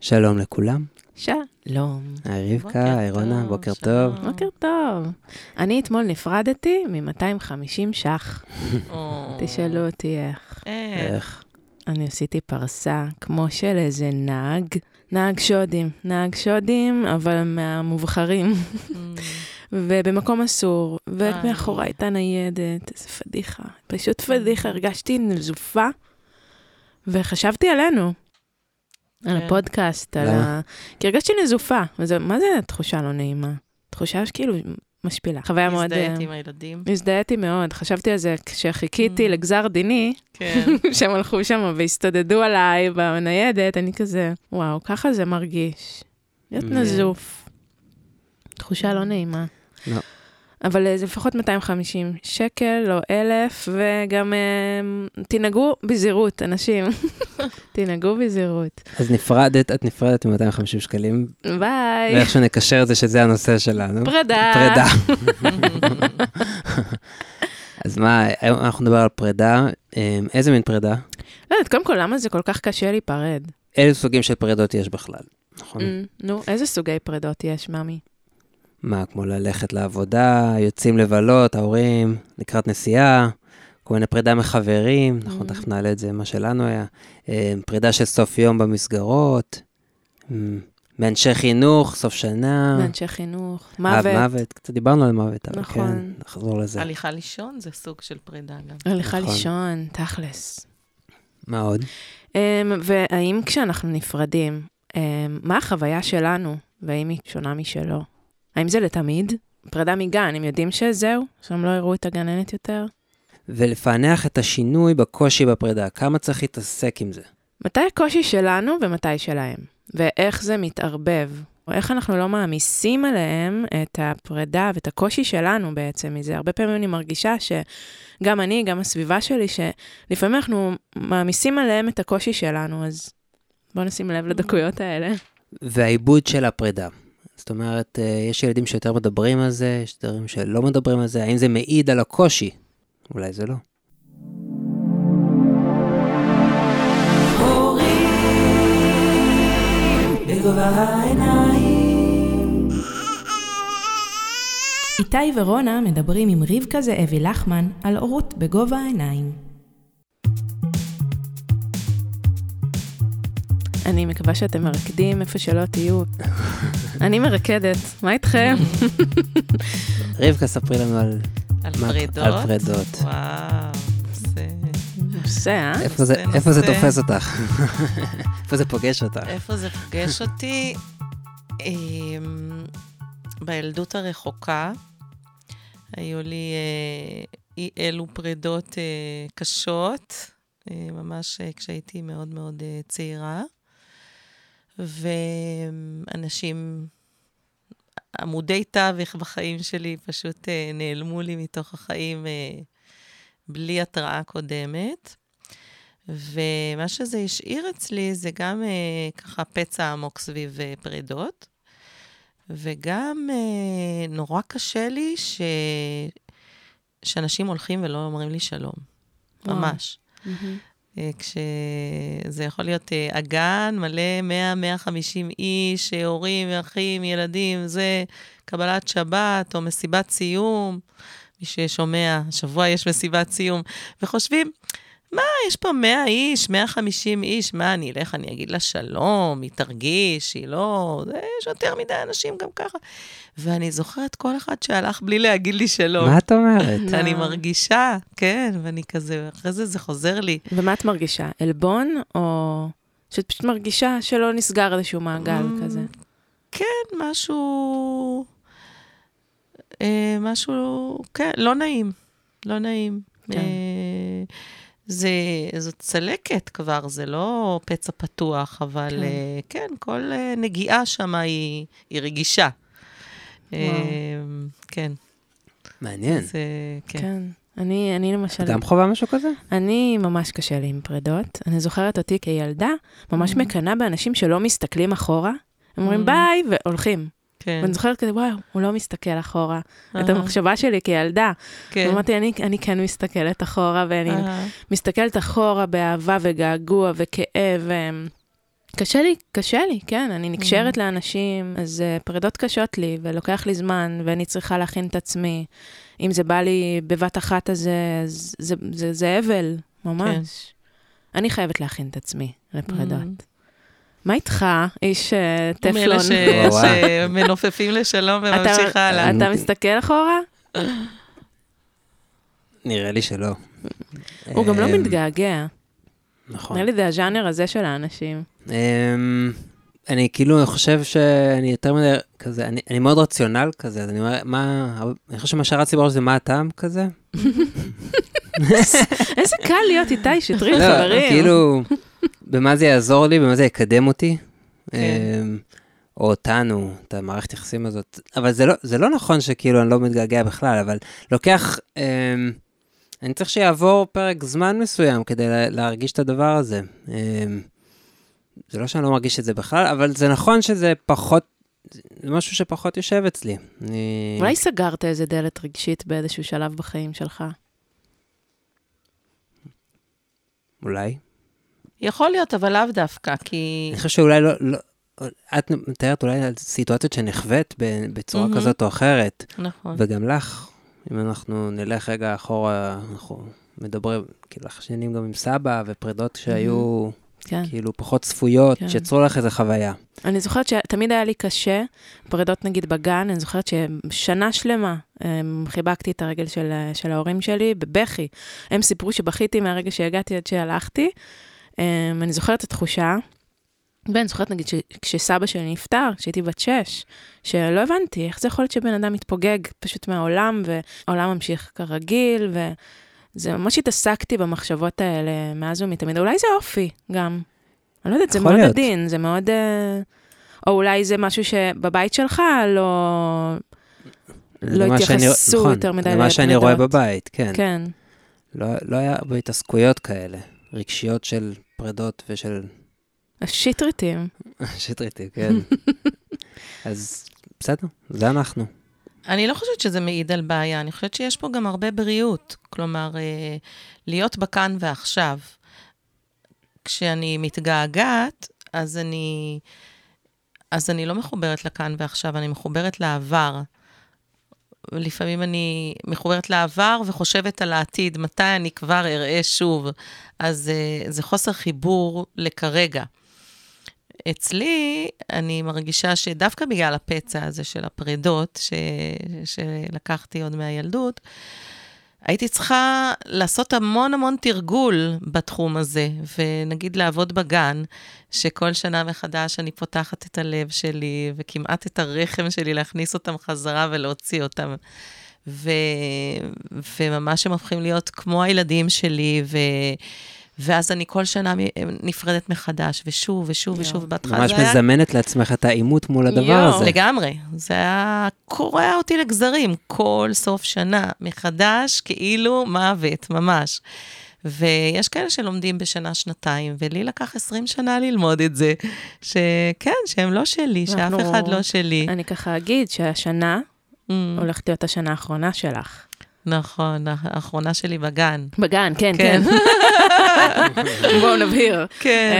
שלום לכולם, שלום. היי בוקר רבקה, היי רונה, בוקר. טוב. בוקר טוב. אני אתמול נפרדתי מ-250 ש"ח. תשאלו אותי איך. איך? איך? אני עשיתי פרסה כמו של איזה נהג, נהג שודים, נהג שודים, אבל מהמובחרים, ובמקום אסור, ומאחורי הייתה ניידת, איזה פדיחה, פשוט פדיחה, הרגשתי נזופה, וחשבתי עלינו. על כן. הפודקאסט, על? ה... כי הרגשתי נזופה, וזה, מה זה תחושה לא נעימה? תחושה שכאילו משפילה. חוויה מאוד... מזדהית אה, עם הילדים. הזדהיתי מאוד, חשבתי על זה כשחיכיתי Mm. לגזר דיני, כן. שהם הלכו שם והסתודדו עליי בניידת, אני כזה, וואו, ככה זה מרגיש. להיות כן. נזוף. תחושה לא נעימה. לא. אבל אה, זה לפחות 250 שקל או אלף, וגם אה, תנהגו בזהירות, אנשים. תנהגו בזהירות. אז נפרדת, את נפרדת מ-250 שקלים, ביי. ואיכשהו נקשר את זה שזה הנושא שלנו. פרידה. פרידה. אז מה, היום אנחנו נדבר על פרידה. אמ, איזה מין פרידה? לא יודעת, קודם כל, למה זה כל כך קשה להיפרד? אילו סוגים של פרידות יש בכלל, נכון? Mm, נו, איזה סוגי פרידות יש, ממי? מה, כמו ללכת לעבודה, יוצאים לבלות, ההורים, לקראת נסיעה, כל מיני פרידה מחברים, נכון, Mm. תכף נעלה את זה, מה שלנו היה. אה, פרידה של סוף יום במסגרות, אה, מאנשי חינוך, סוף שנה, מאנשי חינוך, אב מוות, מוות, קצת דיברנו על מוות, אבל נכון. כן, נחזור לזה. הליכה לישון זה סוג של פרידה גם. הליכה נכון. לישון, תכלס. מה עוד? Um, והאם כשאנחנו נפרדים, um, מה החוויה שלנו, והאם היא שונה משלו? האם זה לתמיד? פרידה מגן, הם יודעים שזהו? שהם לא יראו את הגננת יותר? ולפענח את השינוי בקושי בפרידה, כמה צריך להתעסק עם זה? מתי הקושי שלנו ומתי שלהם? ואיך זה מתערבב? או איך אנחנו לא מעמיסים עליהם את הפרידה ואת הקושי שלנו בעצם מזה. הרבה פעמים אני מרגישה שגם אני, גם הסביבה שלי, שלפעמים אנחנו מעמיסים עליהם את הקושי שלנו, אז בואו נשים לב לדקויות האלה. והעיבוד של הפרידה. זאת אומרת, אה, יש ילדים שיותר מדברים על זה, יש ילדים שלא מדברים על זה, האם זה מעיד על הקושי? אולי זה לא. איתי ורונה מדברים עם רבקה זאבי לחמן על הורות בגובה העיניים. אני מקווה שאתם מרקדים איפה שלא תהיו. אני מרקדת, מה איתכם? רבקה, ספרי לנו על, על פרידות. על פרידות. וואו, זה... נושא, אה? איפה זה, נושא, איפה זה נושא. תופס אותך? איפה זה פוגש אותך? איפה זה פוגש אותי? אמ, בילדות הרחוקה היו לי אה, אי אלו פרידות אה, קשות, אה, ממש כשהייתי מאוד מאוד צעירה. ואנשים, עמודי תווך בחיים שלי פשוט אה, נעלמו לי מתוך החיים אה, בלי התראה קודמת. ומה שזה השאיר אצלי זה גם אה, ככה פצע עמוק סביב אה, פרידות, וגם אה, נורא קשה לי ש... שאנשים הולכים ולא אומרים לי שלום. וואו. ממש. מהמם. אה, כשזה יכול להיות אה, אגן מלא 100-150 איש, אה, הורים, אחים, ילדים, זה קבלת שבת או מסיבת סיום. מי ששומע, השבוע יש מסיבת סיום, וחושבים, מה, יש פה 100 איש, 150 איש, מה, אני אלך, אני אגיד לה שלום, היא תרגיש, היא לא... זה, יש יותר מדי אנשים גם ככה. ואני זוכרת כל אחד שהלך בלי להגיד לי שלום. מה את אומרת? אני. מרגישה, כן, ואני כזה, אחרי זה זה חוזר לי. ומה את מרגישה? עלבון, או שאת פשוט מרגישה שלא נסגר איזשהו מעגל Mm, כזה? כן, משהו... אה, משהו, כן, לא נעים. לא נעים. כן. זה, זאת צלקת כבר, זה לא פצע פתוח, אבל כן. אה, כן, כל אה, נגיעה שם היא, היא רגישה. אה, כן, מעניין. זה, כן. כן. אני, אני למשל, את גם חווה משהו כזה? אני ממש קשה לי עם פרידות. אני זוכרת אותי כילדה, ממש Mm. מקנאה באנשים שלא מסתכלים אחורה. הם אומרים Mm. ביי, והולכים. כן. ואני זוכרת כזה, וואו, הוא לא מסתכל אחורה. את אהה, המחשבה שלי כילדה. כן. אמרתי, אני, אני כן מסתכלת אחורה, ואני אהה, מסתכלת אחורה באהבה וגעגוע וכאב. ו... קשה לי, קשה לי, כן, אני נקשרת לאנשים, אז uh, פרידות קשות לי, ולוקח לי זמן, ואני צריכה להכין את עצמי. אם זה בא לי בבת אחת, אז זה, זה, זה, זה, זה אבל, ממש. כן. אני חייבת להכין את עצמי לפרידות. Mm. מה איתך, איש uh, טפלון? מאלה שמנופפים לשלום וממשיך הלאה. אתה מסתכל אחורה? נראה לי שלא. הוא גם לא אמ, מתגעגע. נכון. נראה לי זה הז'אנר הזה של האנשים. אמ, אני כאילו חושב שאני יותר מדי כזה, אני, אני מאוד רציונל כזה, אז אני אומר, מה, אני חושב שמה שרץ לי בראש זה מה הטעם כזה. איזה קל להיות איתי שטרית, לא, חברים. כאילו, במה זה יעזור לי, במה זה יקדם אותי, כן. אמ, או אותנו, את המערכת יחסים הזאת. אבל זה לא, זה לא נכון שכאילו אני לא מתגעגע בכלל, אבל לוקח, אמ, אני צריך שיעבור פרק זמן מסוים כדי להרגיש את הדבר הזה. זה לא שאני לא מרגיש את זה בכלל, אבל זה נכון שזה פחות, זה משהו שפחות יושב אצלי. אני... אולי סגרת איזה דלת רגשית באיזשהו שלב בחיים שלך? אולי. יכול להיות, אבל לאו דווקא, כי... אני חושב שאולי לא, לא... את מתארת אולי על סיטואציות שנחווית בצורה mm-hmm. כזאת או אחרת. נכון. וגם לך, אם אנחנו נלך רגע אחורה, אנחנו מדברים, כאילו, אנחנו שנים גם עם סבא, ופרידות שהיו... Mm-hmm. כן. כאילו פחות צפויות, כן. שיצרו לך איזה חוויה. אני זוכרת שתמיד היה לי קשה, פרידות נגיד בגן, אני זוכרת ששנה שלמה חיבקתי את הרגל של, של ההורים שלי בבכי. הם סיפרו שבכיתי מהרגע שהגעתי עד שהלכתי. הם, אני זוכרת את התחושה, ואני זוכרת נגיד שכשסבא שלי נפטר, כשהייתי בת שש, שלא הבנתי איך זה יכול להיות שבן אדם מתפוגג פשוט מהעולם, והעולם ממשיך כרגיל, ו... זה ממש התעסקתי במחשבות האלה מאז ומתמיד. אולי זה אופי גם. אני לא יודעת, זה מאוד להיות. עדין, זה מאוד... אה, או אולי זה משהו שבבית שלך לא... לא התייחסו שאני, נכון, יותר מדי לפרידות. זה מה שאני רואה בבית, כן. כן. לא, לא היה הרבה התעסקויות כאלה, רגשיות של פרידות ושל... השיטריטים. השיטריטים, כן. אז בסדר, זה אנחנו. אני לא חושבת שזה מעיד על בעיה, אני חושבת שיש פה גם הרבה בריאות. כלומר, אה, להיות בכאן ועכשיו. כשאני מתגעגעת, אז אני, אז אני לא מחוברת לכאן ועכשיו, אני מחוברת לעבר. לפעמים אני מחוברת לעבר וחושבת על העתיד, מתי אני כבר אראה שוב. אז uh, זה חוסר חיבור לכרגע. אצלי, אני מרגישה שדווקא בגלל הפצע הזה של הפרידות, ש... שלקחתי עוד מהילדות, הייתי צריכה לעשות המון המון תרגול בתחום הזה, ונגיד לעבוד בגן, שכל שנה מחדש אני פותחת את הלב שלי, וכמעט את הרחם שלי להכניס אותם חזרה ולהוציא אותם. ו... וממש הם הופכים להיות כמו הילדים שלי, ו... ואז אני כל שנה נפרדת מחדש, ושוב ושוב ושוב, בהתחלה ממש מזמנת לעצמך את העימות מול הדבר יו, הזה. לגמרי. זה היה קורע אותי לגזרים כל סוף שנה, מחדש, כאילו מוות, ממש. ויש כאלה שלומדים בשנה-שנתיים, ולי לקח 20 שנה ללמוד את זה, שכן, שהם לא שלי, שאף אחד לא שלי. אני ככה אגיד שהשנה mm. הולכת להיות השנה האחרונה שלך. נכון, האחרונה שלי בגן. בגן, כן, כן. כן. בואו נבהיר. כן.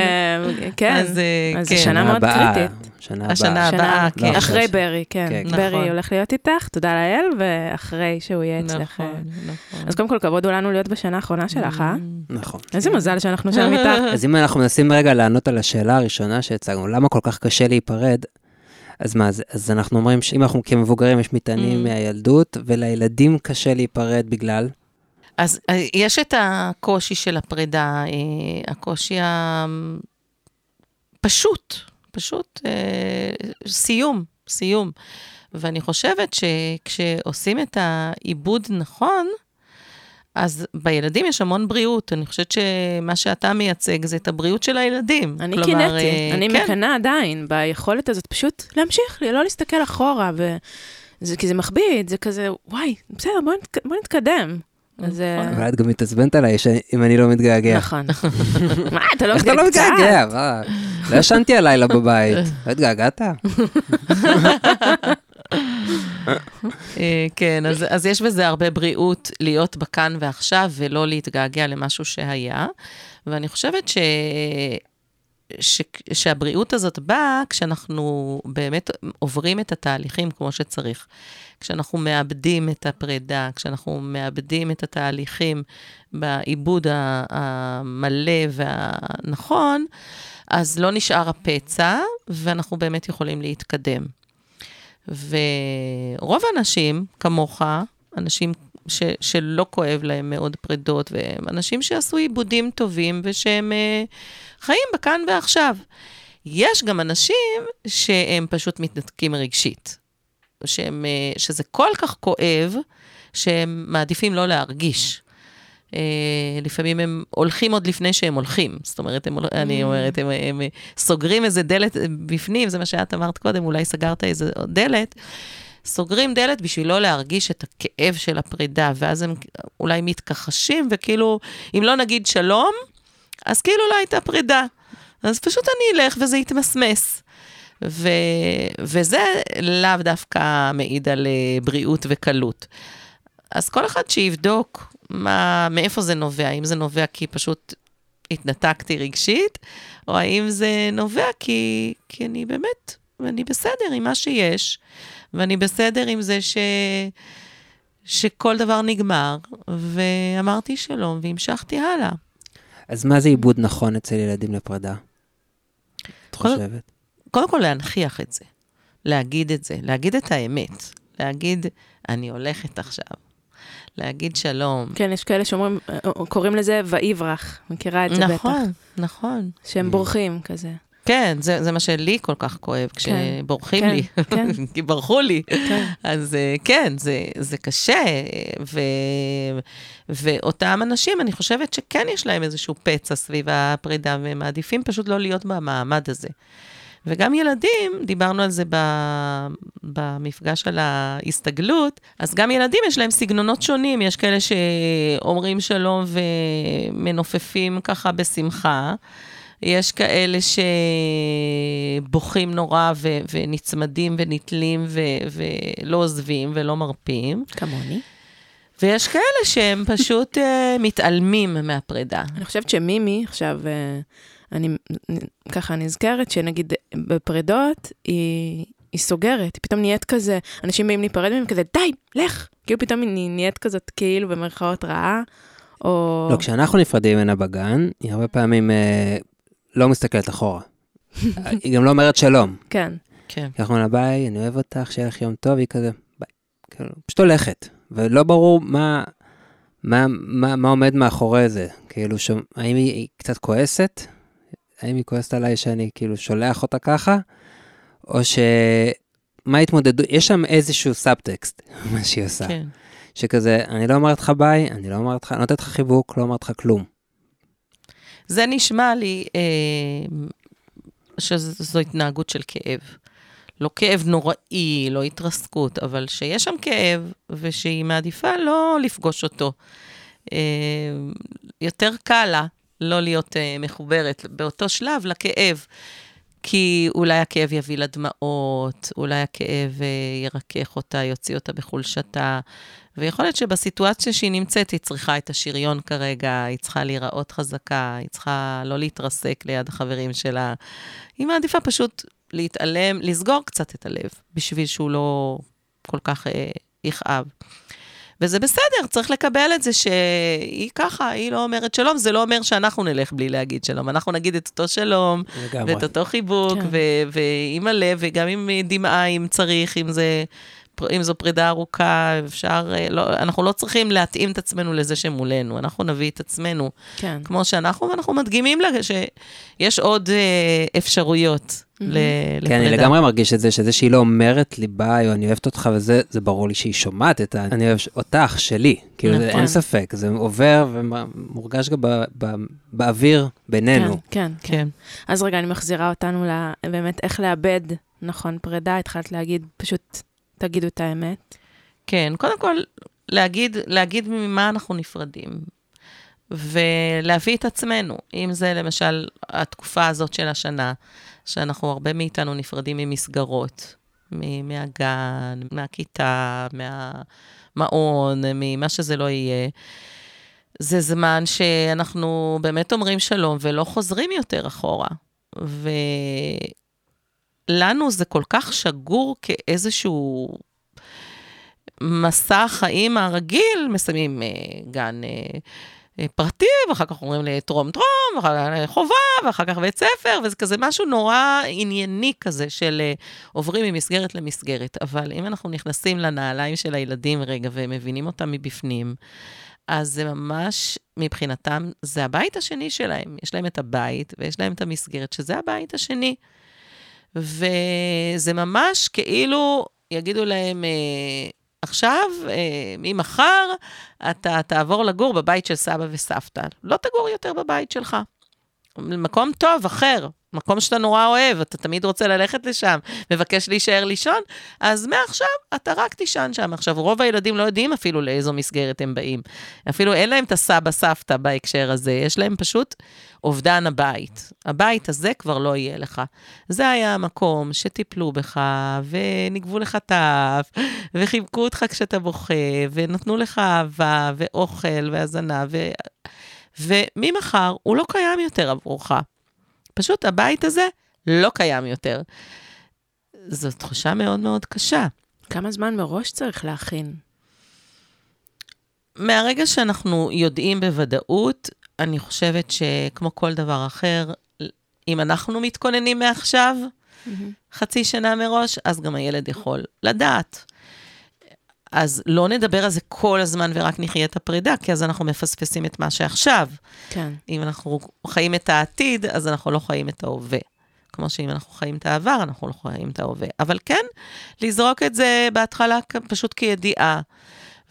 אמ, כן, אז אה, כן. שנה מאוד קריטית. שנה הבאה. השנה הבאה, כן. אחרי ברי, כן. כן. ברי נכון. הולך להיות איתך, תודה לאל, ואחרי שהוא יהיה אצלך. נכון, נכון. אז קודם כל, כבוד הוא לנו להיות בשנה האחרונה שלך, אה? נכון. איזה מזל שאנחנו שם איתך. אז אם אנחנו מנסים רגע לענות על השאלה הראשונה שהצגנו, למה כל כך קשה להיפרד? אז מה, אז, אז אנחנו אומרים שאם אנחנו כמבוגרים, יש מטענים mm. מהילדות, ולילדים קשה להיפרד בגלל? אז אה, יש את הקושי של הפרידה, אה, הקושי הפשוט, פשוט אה, סיום, סיום. ואני חושבת שכשעושים את העיבוד נכון, אז בילדים יש המון בריאות. אני חושבת שמה שאתה מייצג זה את הבריאות של הילדים. אני כלומר, קינאתי, אה, אני כן. מקנאה עדיין ביכולת הזאת פשוט להמשיך, לא להסתכל אחורה, וזה, כי זה מכביד, זה כזה, וואי, בסדר, בוא, נת, בוא נתקדם. אז... אה, אבל את גם מתעצבנת עליי אם אני לא מתגעגע. נכון. מה, אתה לא מתגעגע? איך אתה לא מתגעגע? לא ישנתי הלילה בבית. לא התגעגעת? אה, כן, אז, אז יש בזה הרבה בריאות להיות בכאן ועכשיו ולא להתגעגע למשהו שהיה. ואני חושבת ש, שהבריאות הזאת באה כשאנחנו באמת עוברים את התהליכים כמו שצריך. כשאנחנו מאבדים את הפרידה, כשאנחנו מאבדים את התהליכים בעיבוד המלא והנכון, אז לא נשאר הפצע, ואנחנו באמת יכולים להתקדם. ורוב האנשים, כמוך, אנשים ש, שלא כואב להם מאוד פרידות, והם אנשים שעשו עיבודים טובים ושהם uh, חיים בכאן ועכשיו. יש גם אנשים שהם פשוט מתנתקים רגשית, שהם, uh, שזה כל כך כואב, שהם מעדיפים לא להרגיש. Uh, לפעמים הם הולכים עוד לפני שהם הולכים. זאת אומרת, הם, mm. אני אומרת, הם, הם סוגרים איזה דלת בפנים, זה מה שאת אמרת קודם, אולי סגרת איזה דלת. סוגרים דלת בשביל לא להרגיש את הכאב של הפרידה, ואז הם אולי מתכחשים, וכאילו, אם לא נגיד שלום, אז כאילו לא הייתה פרידה. אז פשוט אני אלך וזה יתמסמס. ו, וזה לאו דווקא מעיד על אה, בריאות וקלות. אז כל אחד שיבדוק מה, מאיפה זה נובע, האם זה נובע כי פשוט התנתקתי רגשית, או האם זה נובע כי, כי אני באמת, אני בסדר עם מה שיש, ואני בסדר עם זה ש... שכל דבר נגמר, ואמרתי שלום והמשכתי הלאה. אז מה זה עיבוד נכון אצל ילדים לפרידה? את חושבת? קודם כל להנכיח את זה, להגיד את זה, להגיד את האמת, להגיד, אני הולכת עכשיו, להגיד שלום. כן, יש כאלה שאומרים, קוראים לזה ויברח, מכירה את זה נכון, בטח. נכון, נכון. שהם בורחים כזה. כן, זה, זה מה שלי כל כך כואב, כשבורחים כן, לי, כן. כי ברחו לי. כן. אז אה, כן, זה, זה קשה, ו, ואותם אנשים, אני חושבת שכן יש להם איזשהו פצע סביב הפרידה, והם מעדיפים פשוט לא להיות במעמד הזה. וגם ילדים, דיברנו על זה ב, במפגש על ההסתגלות, אז גם ילדים יש להם סגנונות שונים, יש כאלה שאומרים שלום ומנופפים ככה בשמחה. יש כאלה שבוכים נורא ו- ונצמדים ונתלים ו- ולא עוזבים ולא מרפים. כמוני. ויש כאלה שהם פשוט uh, מתעלמים מהפרידה. אני חושבת שמימי, עכשיו, אה, אני ככה נזכרת שנגיד בפרידות, היא, היא סוגרת, היא פתאום נהיית כזה, אנשים באים להיפרד מהם כזה, די, לך! כאילו פתאום היא נהיית כזאת כאילו במרכאות רעה, או... לא, כשאנחנו נפרדים ממנה בגן, היא הרבה פעמים אה, לא מסתכלת אחורה. היא גם לא אומרת שלום. כן. כן. אנחנו אומרים לה, ביי, אני אוהב אותך, שיהיה לך יום טוב, היא כזה, ביי. כאילו, פשוט הולכת, ולא ברור מה, מה, מה, מה עומד מאחורי זה. כאילו, שום, האם היא, היא קצת כועסת? האם היא כועסת עליי שאני כאילו שולח אותה ככה? או ש... מה ההתמודדות? יש שם איזשהו סאבטקסט, מה שהיא עושה. כן. שכזה, אני לא אומרת לך ביי, אני לא אומרת לך, אני נותנת לך חיבוק, לא אומרת לך כלום. זה נשמע לי אה, שזו התנהגות של כאב. לא כאב נוראי, לא התרסקות, אבל שיש שם כאב, ושהיא מעדיפה לא לפגוש אותו. אה, יותר קל לה לא להיות אה, מחוברת באותו שלב לכאב. כי אולי הכאב יביא לה דמעות, אולי הכאב אה, ירכך אותה, יוציא אותה בחולשתה. ויכול להיות שבסיטואציה שהיא נמצאת, היא צריכה את השריון כרגע, היא צריכה להיראות חזקה, היא צריכה לא להתרסק ליד החברים שלה. היא מעדיפה פשוט להתעלם, לסגור קצת את הלב, בשביל שהוא לא כל כך אה, יכאב. וזה בסדר, צריך לקבל את זה שהיא ככה, היא לא אומרת שלום, זה לא אומר שאנחנו נלך בלי להגיד שלום. אנחנו נגיד את אותו שלום, לגמרי. ואת אותו חיבוק, כן. ועם הלב, וגם עם דמעה, אם צריך, אם זה... אם זו פרידה ארוכה, אפשר, אה, לא, אנחנו לא צריכים להתאים את עצמנו לזה שמולנו, אנחנו נביא את עצמנו כן. כמו שאנחנו, ואנחנו מדגימים לה שיש עוד אה, אפשרויות ל- לפרידה. כן, אני לגמרי מרגיש את זה, שזה שהיא לא אומרת לי ביי, או אני אוהבת אותך וזה, זה ברור לי שהיא שומעת את ה... אני אוהב אותך, שלי. כאילו, זה- נכון. אין ספק, זה עובר ומורגש גם ב- ב- באוויר בינינו. כן, כן, כן. כן. אז רגע, אני מחזירה אותנו ל... באמת איך לאבד נכון פרידה, התחלת להגיד, פשוט תגידו את האמת. כן, קודם כל, להגיד, להגיד ממה אנחנו נפרדים, ולהביא את עצמנו. אם זה למשל התקופה הזאת של השנה, שאנחנו, הרבה מאיתנו נפרדים ממסגרות, מהגן, מהכיתה, מהמעון, ממה שזה לא יהיה. זה זמן שאנחנו באמת אומרים שלום ולא חוזרים יותר אחורה. ולנו זה כל כך שגור כאיזשהו מסע החיים הרגיל, מסיימים אה, גן אה, אה, פרטי, ואחר כך אומרים לטרום טרום, ואחר כך חובה, ואחר כך בית ספר, וזה כזה משהו נורא ענייני כזה של אה, עוברים ממסגרת למסגרת. אבל אם אנחנו נכנסים לנעליים של הילדים רגע ומבינים אותם מבפנים, אז זה ממש, מבחינתם, זה הבית השני שלהם. יש להם את הבית ויש להם את המסגרת, שזה הבית השני. וזה ממש כאילו, יגידו להם, אה, עכשיו, אה, ממחר, אתה תעבור לגור בבית של סבא וסבתא. לא תגור יותר בבית שלך. מקום טוב, אחר, מקום שאתה נורא אוהב, אתה תמיד רוצה ללכת לשם, מבקש להישאר לישון, אז מעכשיו אתה רק תישן שם. עכשיו, רוב הילדים לא יודעים אפילו לאיזו מסגרת הם באים. אפילו אין להם את הסבא-סבתא בהקשר הזה, יש להם פשוט אובדן הבית. הבית הזה כבר לא יהיה לך. זה היה המקום שטיפלו בך, וניגבו לך טף, וחיבקו אותך כשאתה בוכה, ונתנו לך אהבה, ואוכל, והזנה, ו... וממחר הוא לא קיים יותר עבורך. פשוט הבית הזה לא קיים יותר. זו תחושה מאוד מאוד קשה. כמה זמן מראש צריך להכין? מהרגע שאנחנו יודעים בוודאות, אני חושבת שכמו כל דבר אחר, אם אנחנו מתכוננים מעכשיו, mm-hmm. חצי שנה מראש, אז גם הילד יכול לדעת. אז לא נדבר על זה כל הזמן ורק נחיה את הפרידה, כי אז אנחנו מפספסים את מה שעכשיו. כן. אם אנחנו חיים את העתיד, אז אנחנו לא חיים את ההווה. כמו שאם אנחנו חיים את העבר, אנחנו לא חיים את ההווה. אבל כן, לזרוק את זה בהתחלה פשוט כידיעה.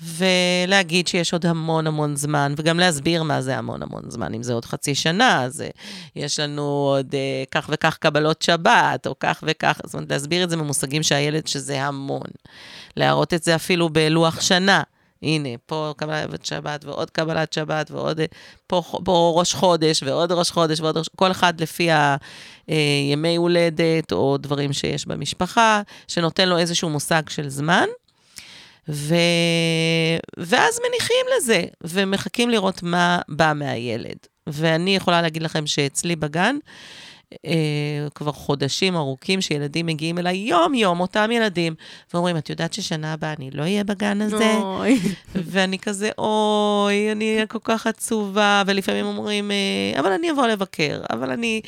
ולהגיד שיש עוד המון המון זמן, וגם להסביר מה זה המון המון זמן. אם זה עוד חצי שנה, אז אה, יש לנו עוד אה, כך וכך קבלות שבת, או כך וכך, זאת אומרת, להסביר את זה במושגים שהילד, שזה המון. להראות את זה אפילו בלוח שנה. הנה, פה קבלת שבת ועוד קבלת שבת ועוד, אה, פה, פה ראש חודש ועוד ראש חודש ועוד ראש, כל אחד לפי הימי הולדת או דברים שיש במשפחה, שנותן לו איזשהו מושג של זמן. ו... ואז מניחים לזה, ומחכים לראות מה בא מהילד. ואני יכולה להגיד לכם שאצלי בגן, אה, כבר חודשים ארוכים שילדים מגיעים אליי יום-יום, אותם ילדים, ואומרים, את יודעת ששנה הבאה אני לא אהיה בגן הזה? אוי. ואני כזה, אוי, אני אהיה כל כך עצובה, ולפעמים אומרים, אה, אבל אני אבוא לבקר, אבל אני...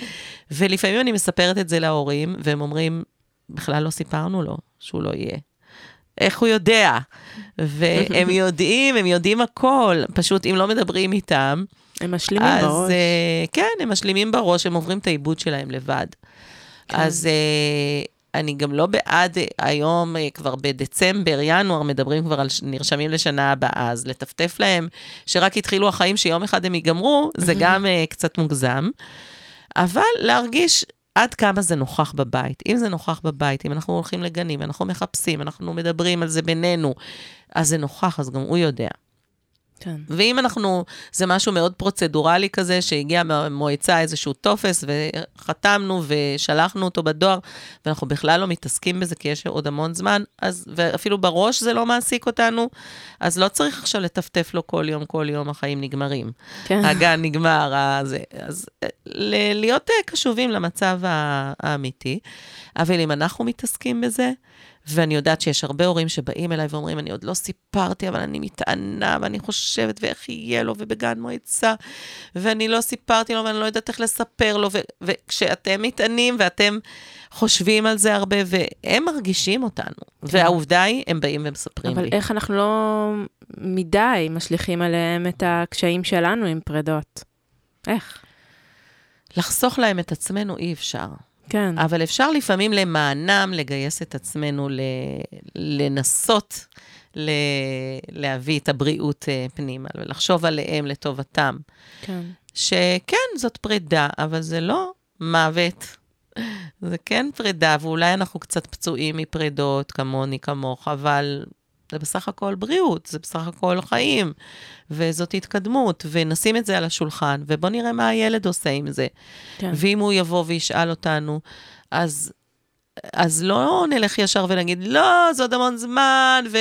ולפעמים אני מספרת את זה להורים, והם אומרים, בכלל לא סיפרנו לו שהוא לא יהיה. איך הוא יודע? והם יודעים, הם יודעים הכל, פשוט אם לא מדברים איתם, הם משלימים אז, בראש. uh, כן, הם משלימים בראש, הם עוברים את העיבוד שלהם לבד. כן. אז uh, אני גם לא בעד, uh, היום uh, כבר בדצמבר, ינואר, מדברים כבר על, נרשמים לשנה הבאה, אז לטפטף להם שרק התחילו החיים, שיום אחד הם ייגמרו, זה גם uh, קצת מוגזם. אבל להרגיש עד כמה זה נוכח בבית. אם זה נוכח בבית, אם אנחנו הולכים לגנים, אנחנו מחפשים, אנחנו מדברים על זה בינינו, אז זה נוכח, אז גם הוא יודע. כן. ואם אנחנו, זה משהו מאוד פרוצדורלי כזה, שהגיע מהמועצה איזשהו טופס, וחתמנו ושלחנו אותו בדואר, ואנחנו בכלל לא מתעסקים בזה, כי יש עוד המון זמן, אז, ואפילו בראש זה לא מעסיק אותנו, אז לא צריך עכשיו לטפטף לו כל יום, כל יום, החיים נגמרים. כן. הגן נגמר, הזה. אז ל- להיות אה, קשובים למצב האמיתי, אבל אם אנחנו מתעסקים בזה, ואני יודעת שיש הרבה הורים שבאים אליי ואומרים, אני עוד לא סיפרתי, אבל אני מתענה, ואני חושבת, ואיך יהיה לו, ובגן מועצה, ואני לא סיפרתי לו, ואני לא יודעת איך לספר לו, ו- וכשאתם מתענים ואתם חושבים על זה הרבה, והם מרגישים אותנו. והעובדה היא, הם באים ומספרים אבל לי. איך אנחנו לא מדי משליכים עליהם את הקשיים שלנו עם פרדות? איך? לחסוך להם את עצמנו אי אפשר. כן. אבל אפשר לפעמים למענם לגייס את עצמנו, ל... לנסות ל... להביא את הבריאות אה, פנימה, ולחשוב עליהם לטובתם. כן. שכן, זאת פרידה, אבל זה לא מוות. זה כן פרידה, ואולי אנחנו קצת פצועים מפרידות, כמוני, כמוך, אבל זה בסך הכל בריאות, זה בסך הכל חיים, וזאת התקדמות, ונשים את זה על השולחן, ובוא נראה מה הילד עושה עם זה. כן. ואם הוא יבוא וישאל אותנו, אז, אז לא נלך ישר ונגיד, לא, זה עוד המון זמן, ו,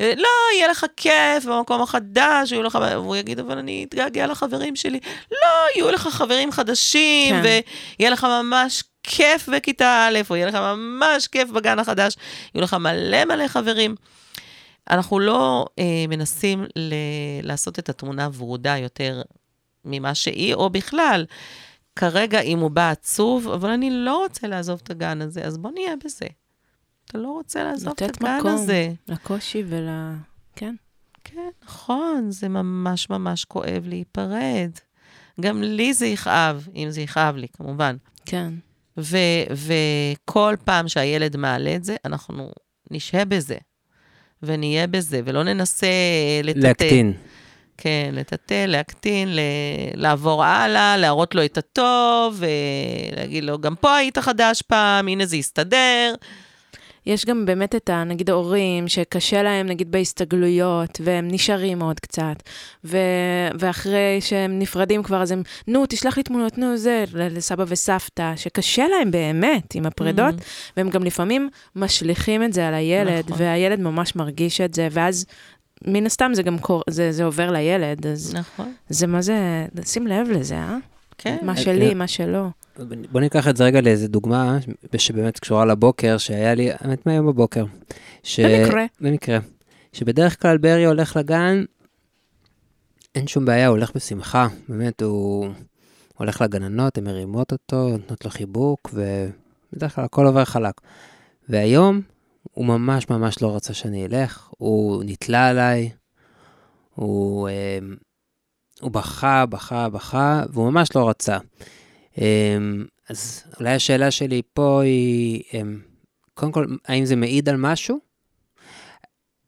לא, יהיה לך כיף במקום החדש, יהיו לך... והוא יגיד, אבל אני אתגעגע לחברים שלי. לא, יהיו לך חברים חדשים, כן. ויהיה לך ממש כיף בכיתה א', או יהיה לך ממש כיף בגן החדש, יהיו לך מלא מלא חברים. אנחנו לא אה, מנסים ל- לעשות את התמונה ורודה יותר ממה שהיא, או בכלל. כרגע, אם הוא בא עצוב, אבל אני לא רוצה לעזוב את הגן הזה, אז בוא נהיה בזה. אתה לא רוצה לעזוב את לתת הגן מקום. הזה. לקושי ול... כן. כן, נכון, זה ממש ממש כואב להיפרד. גם לי זה יכאב, אם זה יכאב לי, כמובן. כן. ו- וכל פעם שהילד מעלה את זה, אנחנו נשהה בזה, ונהיה בזה, ולא ננסה לטאטא. להקטין. כן, לטאטא, להקטין, ל- לעבור הלאה, להראות לו את הטוב, ולהגיד לו, גם פה היית חדש פעם, הנה זה יסתדר. יש גם באמת את ה... נגיד ההורים, שקשה להם נגיד בהסתגלויות, והם נשארים עוד קצת, ו... ואחרי שהם נפרדים כבר, אז הם, נו, תשלח לי תמונות, נו, זה, לסבא וסבתא, שקשה להם באמת עם הפרדות, Mhm. והם גם לפעמים משליכים את זה על הילד, נכון. והילד ממש מרגיש את זה, ואז מן הסתם זה גם קור... זה, זה עובר לילד, אז נכון, זה מה זה, שים לב לזה, אה? כן. מה אה, שלי, אה. מה שלא. בוא ניקח את זה רגע לאיזה דוגמה שבאמת קשורה לבוקר, שהיה לי, האמת מהיום בבוקר. ש... במקרה. במקרה. שבדרך כלל ברי הולך לגן, אין שום בעיה, הוא הולך בשמחה. באמת, הוא הולך לגננות, הן מרימות אותו, נותנות לו חיבוק, ובדרך כלל הכל עובר חלק. והיום, הוא ממש ממש לא רצה שאני אלך, הוא נתלה עליי, הוא, אה, הוא בכה, בכה, בכה, והוא ממש לא רצה. אמ, אז אולי השאלה שלי פה היא, אמ, קודם כל, האם זה מעיד על משהו?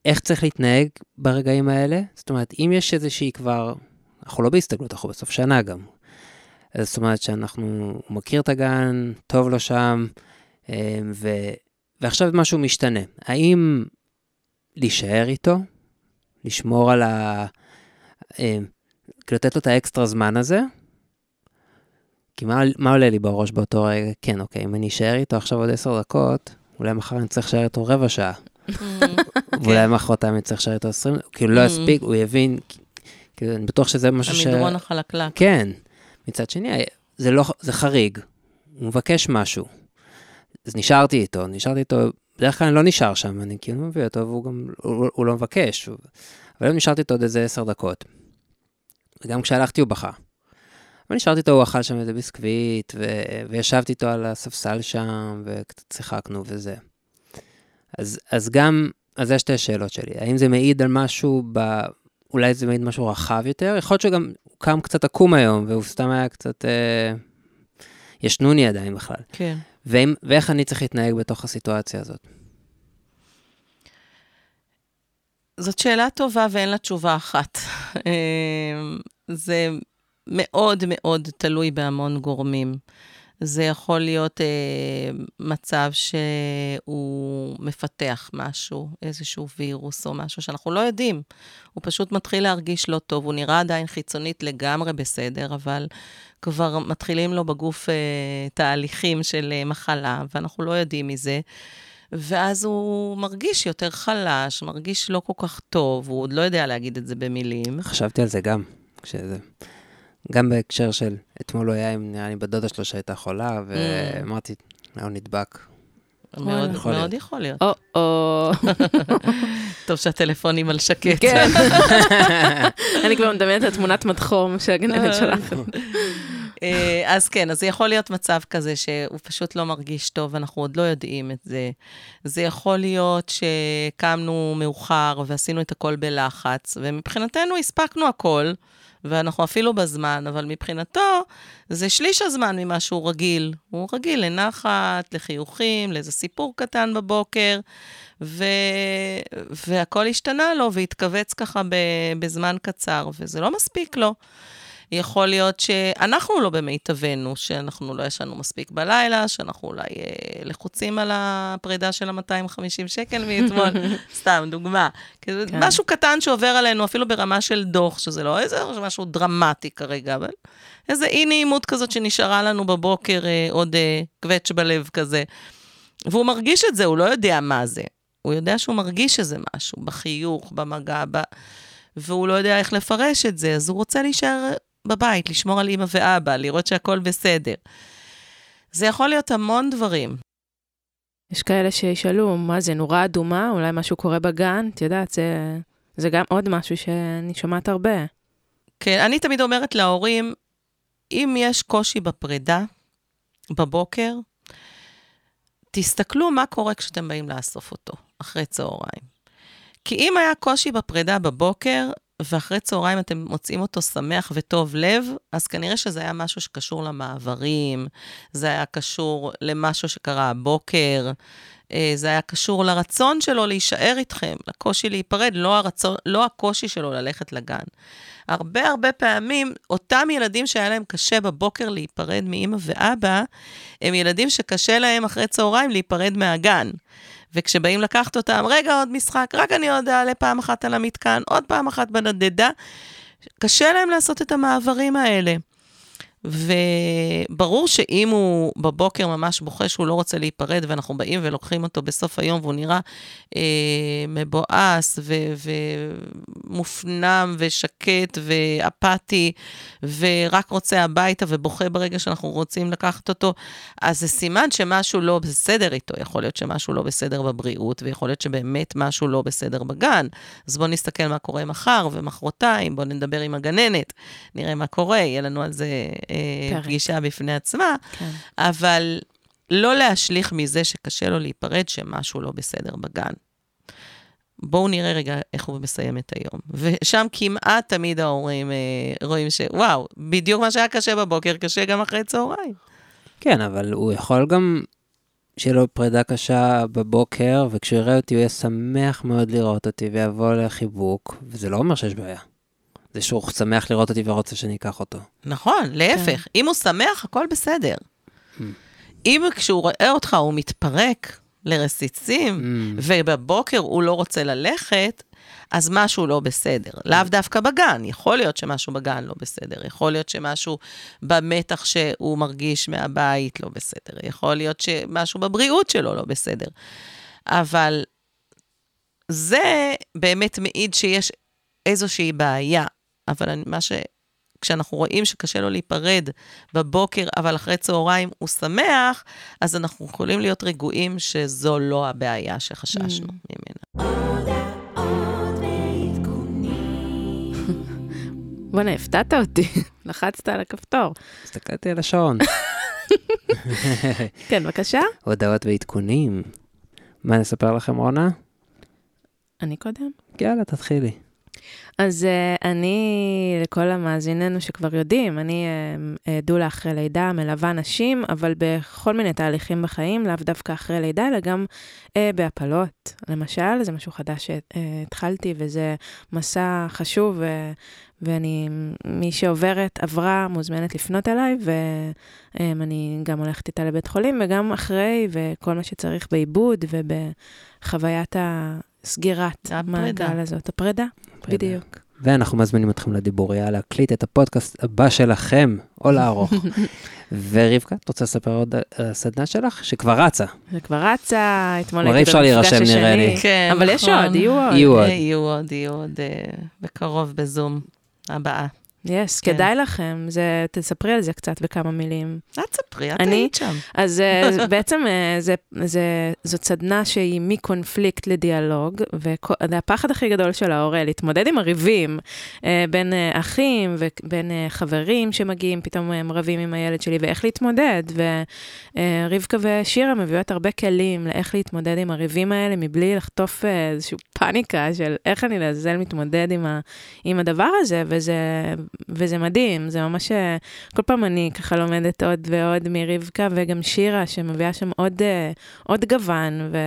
איך צריך להתנהג ברגעים האלה? זאת אומרת, אם יש איזושהי כבר, אנחנו לא בהסתגלות, אנחנו בסוף שנה גם. אז זאת אומרת שאנחנו, הוא מכיר את הגן, טוב לו שם, אמ, ו, ועכשיו משהו משתנה. האם להישאר איתו? לשמור על ה... לתת לו את האקסטרה זמן הזה? כי מה, מה עולה לי בראש באותו רגע? כן, אוקיי, אם אני אשאר איתו עכשיו עוד עשר דקות, אולי מחר אני צריך להישאר איתו רבע שעה. ואולי מחרתיים אני צריך להישאר איתו עשרים, כאילו לא Mm. יספיק, הוא יבין, כאילו, אני בטוח שזה משהו ש... המדרון החלקלק. כן. מצד שני, זה לא, זה חריג, הוא מבקש משהו. אז נשארתי איתו, נשארתי איתו, בדרך כלל אני לא נשאר שם, אני כאילו מביא אותו, והוא גם, הוא, הוא לא מבקש. הוא, אבל היום נשארתי איתו עוד איזה עשר דקות. וגם כשהלכתי הוא בכה. אבל נשארתי איתו, הוא אכל שם איזה ביסקוויט, ו... וישבתי איתו על הספסל שם, וקצת שיחקנו וזה. אז, אז גם, אז זה שתי השאלות שלי. האם זה מעיד על משהו ב... אולי זה מעיד משהו רחב יותר? יכול להיות שגם הוא קם קצת עקום היום, והוא סתם היה קצת... אה... ישנוני עדיין בכלל. כן. ואם, ואיך אני צריך להתנהג בתוך הסיטואציה הזאת? זאת שאלה טובה ואין לה תשובה אחת. אמ, זה מאוד מאוד תלוי בהמון גורמים. זה יכול להיות אה, מצב שהוא מפתח משהו, איזשהו וירוס או משהו שאנחנו לא יודעים. הוא פשוט מתחיל להרגיש לא טוב, הוא נראה עדיין חיצונית לגמרי בסדר, אבל כבר מתחילים לו בגוף אה, תהליכים של אה, מחלה, ואנחנו לא יודעים מזה. ואז הוא מרגיש יותר חלש, מרגיש לא כל כך טוב, הוא עוד לא יודע להגיד את זה במילים. חשבתי על זה גם, כשזה... גם בהקשר של, אתמול הוא היה עם, נראה לי, בת דודה שלו שהייתה חולה, ואמרתי, אולי הוא נדבק. מאוד יכול מאוד להיות. יכול להיות. או-או. טוב שהטלפונים על שקט. כן. אני כבר מדמיינת את תמונת מדחום שהגננת שלחת. אה, אז כן, אז זה יכול להיות מצב כזה שהוא פשוט לא מרגיש טוב, אנחנו עוד לא יודעים את זה. זה יכול להיות שקמנו מאוחר ועשינו את הכל בלחץ, ומבחינתנו הספקנו הכל, ואנחנו אפילו בזמן, אבל מבחינתו זה שליש הזמן ממה שהוא רגיל. הוא רגיל לנחת, לחיוכים, לאיזה סיפור קטן בבוקר, ו... והכל השתנה לו והתכווץ ככה. בזמן קצר, וזה לא מספיק לו. יכול להיות שאנחנו לא במיטבנו, שאנחנו לא ישנו מספיק בלילה, שאנחנו אולי אה, לחוצים על הפרידה של ה-250 שקל מאתמול, סתם, דוגמה. כן. משהו קטן שעובר עלינו, אפילו ברמה של דוח, שזה לא איזה משהו דרמטי כרגע, אבל איזה אי-נעימות כזאת שנשארה לנו בבוקר, אה, עוד אה, קווץ' בלב כזה. והוא מרגיש את זה, הוא לא יודע מה זה. הוא יודע שהוא מרגיש איזה משהו, בחיוך, במגע, ב... והוא לא יודע איך לפרש את זה, אז הוא רוצה להישאר בבית, לשמור על אימא ואבא, לראות שהכל בסדר. זה יכול להיות המון דברים. יש כאלה שישאלו, מה זה, נורה אדומה? אולי משהו קורה בגן? את יודעת, זה, זה גם עוד משהו שאני שומעת הרבה. כן, אני תמיד אומרת להורים, אם יש קושי בפרידה, בבוקר, תסתכלו מה קורה כשאתם באים לאסוף אותו, אחרי צהריים. כי אם היה קושי בפרידה בבוקר, ואחרי צהריים אתם מוצאים אותו שמח וטוב לב, אז כנראה שזה היה משהו שקשור למעברים, זה היה קשור למשהו שקרה הבוקר, אה, זה היה קשור לרצון שלו להישאר איתכם, לקושי להיפרד, לא, הרצון, לא הקושי שלו ללכת לגן. הרבה הרבה פעמים, אותם ילדים שהיה להם קשה בבוקר להיפרד מאימא ואבא, הם ילדים שקשה להם אחרי צהריים להיפרד מהגן. וכשבאים לקחת אותם, רגע, עוד משחק, רק אני עוד אעלה פעם אחת על המתקן, עוד פעם אחת בנדדה, קשה להם לעשות את המעברים האלה. וברור שאם הוא בבוקר ממש בוכה שהוא לא רוצה להיפרד, ואנחנו באים ולוקחים אותו בסוף היום, והוא נראה אה, מבואס ומופנם ושקט ואפאתי, ורק רוצה הביתה ובוכה ברגע שאנחנו רוצים לקחת אותו, אז זה סימן שמשהו לא בסדר איתו. יכול להיות שמשהו לא בסדר בבריאות, ויכול להיות שבאמת משהו לא בסדר בגן. אז בואו נסתכל מה קורה מחר ומחרתיים, בואו נדבר עם הגננת, נראה מה קורה, יהיה לנו על זה... אה, פגישה בפני עצמה, כן. אבל לא להשליך מזה שקשה לו להיפרד, שמשהו לא בסדר בגן. בואו נראה רגע איך הוא מסיים את היום. ושם כמעט תמיד ההורים אה, רואים שוואו, בדיוק מה שהיה קשה בבוקר, קשה גם אחרי צהריים. כן, אבל הוא יכול גם שיהיה לו פרידה קשה בבוקר, וכשהוא יראה אותי הוא יהיה שמח מאוד לראות אותי ויבוא לחיבוק, וזה לא אומר שיש בעיה. זה שהוא שמח לראות אותי ורוצה שאני אקח אותו. נכון, להפך. כן. אם הוא שמח, הכל בסדר. Mm. אם כשהוא רואה אותך הוא מתפרק לרסיסים, mm. ובבוקר הוא לא רוצה ללכת, אז משהו לא בסדר. Mm. לאו דווקא בגן, יכול להיות שמשהו בגן לא בסדר, יכול להיות שמשהו במתח שהוא מרגיש מהבית לא בסדר, יכול להיות שמשהו בבריאות שלו לא בסדר. אבל זה באמת מעיד שיש איזושהי בעיה. אבל אני, מה ש... כשאנחנו רואים שקשה לו להיפרד בבוקר, אבל אחרי צהריים הוא שמח, אז אנחנו יכולים להיות רגועים שזו לא הבעיה שחששנו mm. ממנה. בוא'נה, הפתעת אותי, לחצת על הכפתור. הסתכלתי על השעון. כן, בבקשה. הודעות ועדכונים. מה נספר לכם, רונה? אני קודם? יאללה, תתחילי. אז uh, אני, לכל המאזיננו שכבר יודעים, אני uh, דולה אחרי לידה, מלווה נשים, אבל בכל מיני תהליכים בחיים, לאו דווקא אחרי לידה, אלא גם uh, בהפלות. למשל, זה משהו חדש שהתחלתי, וזה מסע חשוב, ו, ואני, מי שעוברת, עברה, מוזמנת לפנות אליי, ואני גם הולכת איתה לבית חולים, וגם אחרי, וכל מה שצריך בעיבוד ובחוויית ה... סגירת המעגל הזאת, הפרידה, פרידה. בדיוק. ואנחנו מזמינים אתכם לדיבוריה להקליט את הפודקאסט הבא שלכם, או לערוך. ורבקה, את רוצה לספר עוד על הסדנה שלך? שכבר רצה. שכבר רצה, אתמול הייתי במפגש השני. אפשר להירשם נראה לי. כן, אבל יש עוד, יהיו עוד. יהיו עוד. יהיו עוד, יהיו עוד אה, בקרוב בזום הבאה. יש, yes, כן. כדאי לכם. זה, תספרי על זה קצת בכמה מילים. את ספרי, את היית שם. אז uh, בעצם uh, זה, זה, זאת סדנה שהיא מקונפליקט לדיאלוג, והפחד הכי גדול של ההורה, להתמודד עם הריבים uh, בין אחים ובין חברים שמגיעים, פתאום הם רבים עם הילד שלי, ואיך להתמודד. ורבקה ושירה מביאות הרבה כלים לאיך להתמודד עם הריבים האלה, מבלי לחטוף איזושהי פאניקה של איך אני לעזאזל מתמודד עם, ה, עם הדבר הזה, וזה... וזה מדהים, זה ממש, אה, כל פעם אני ככה לומדת עוד ועוד מרבקה, וגם שירה, שמביאה שם עוד, אה, עוד גוון, ו,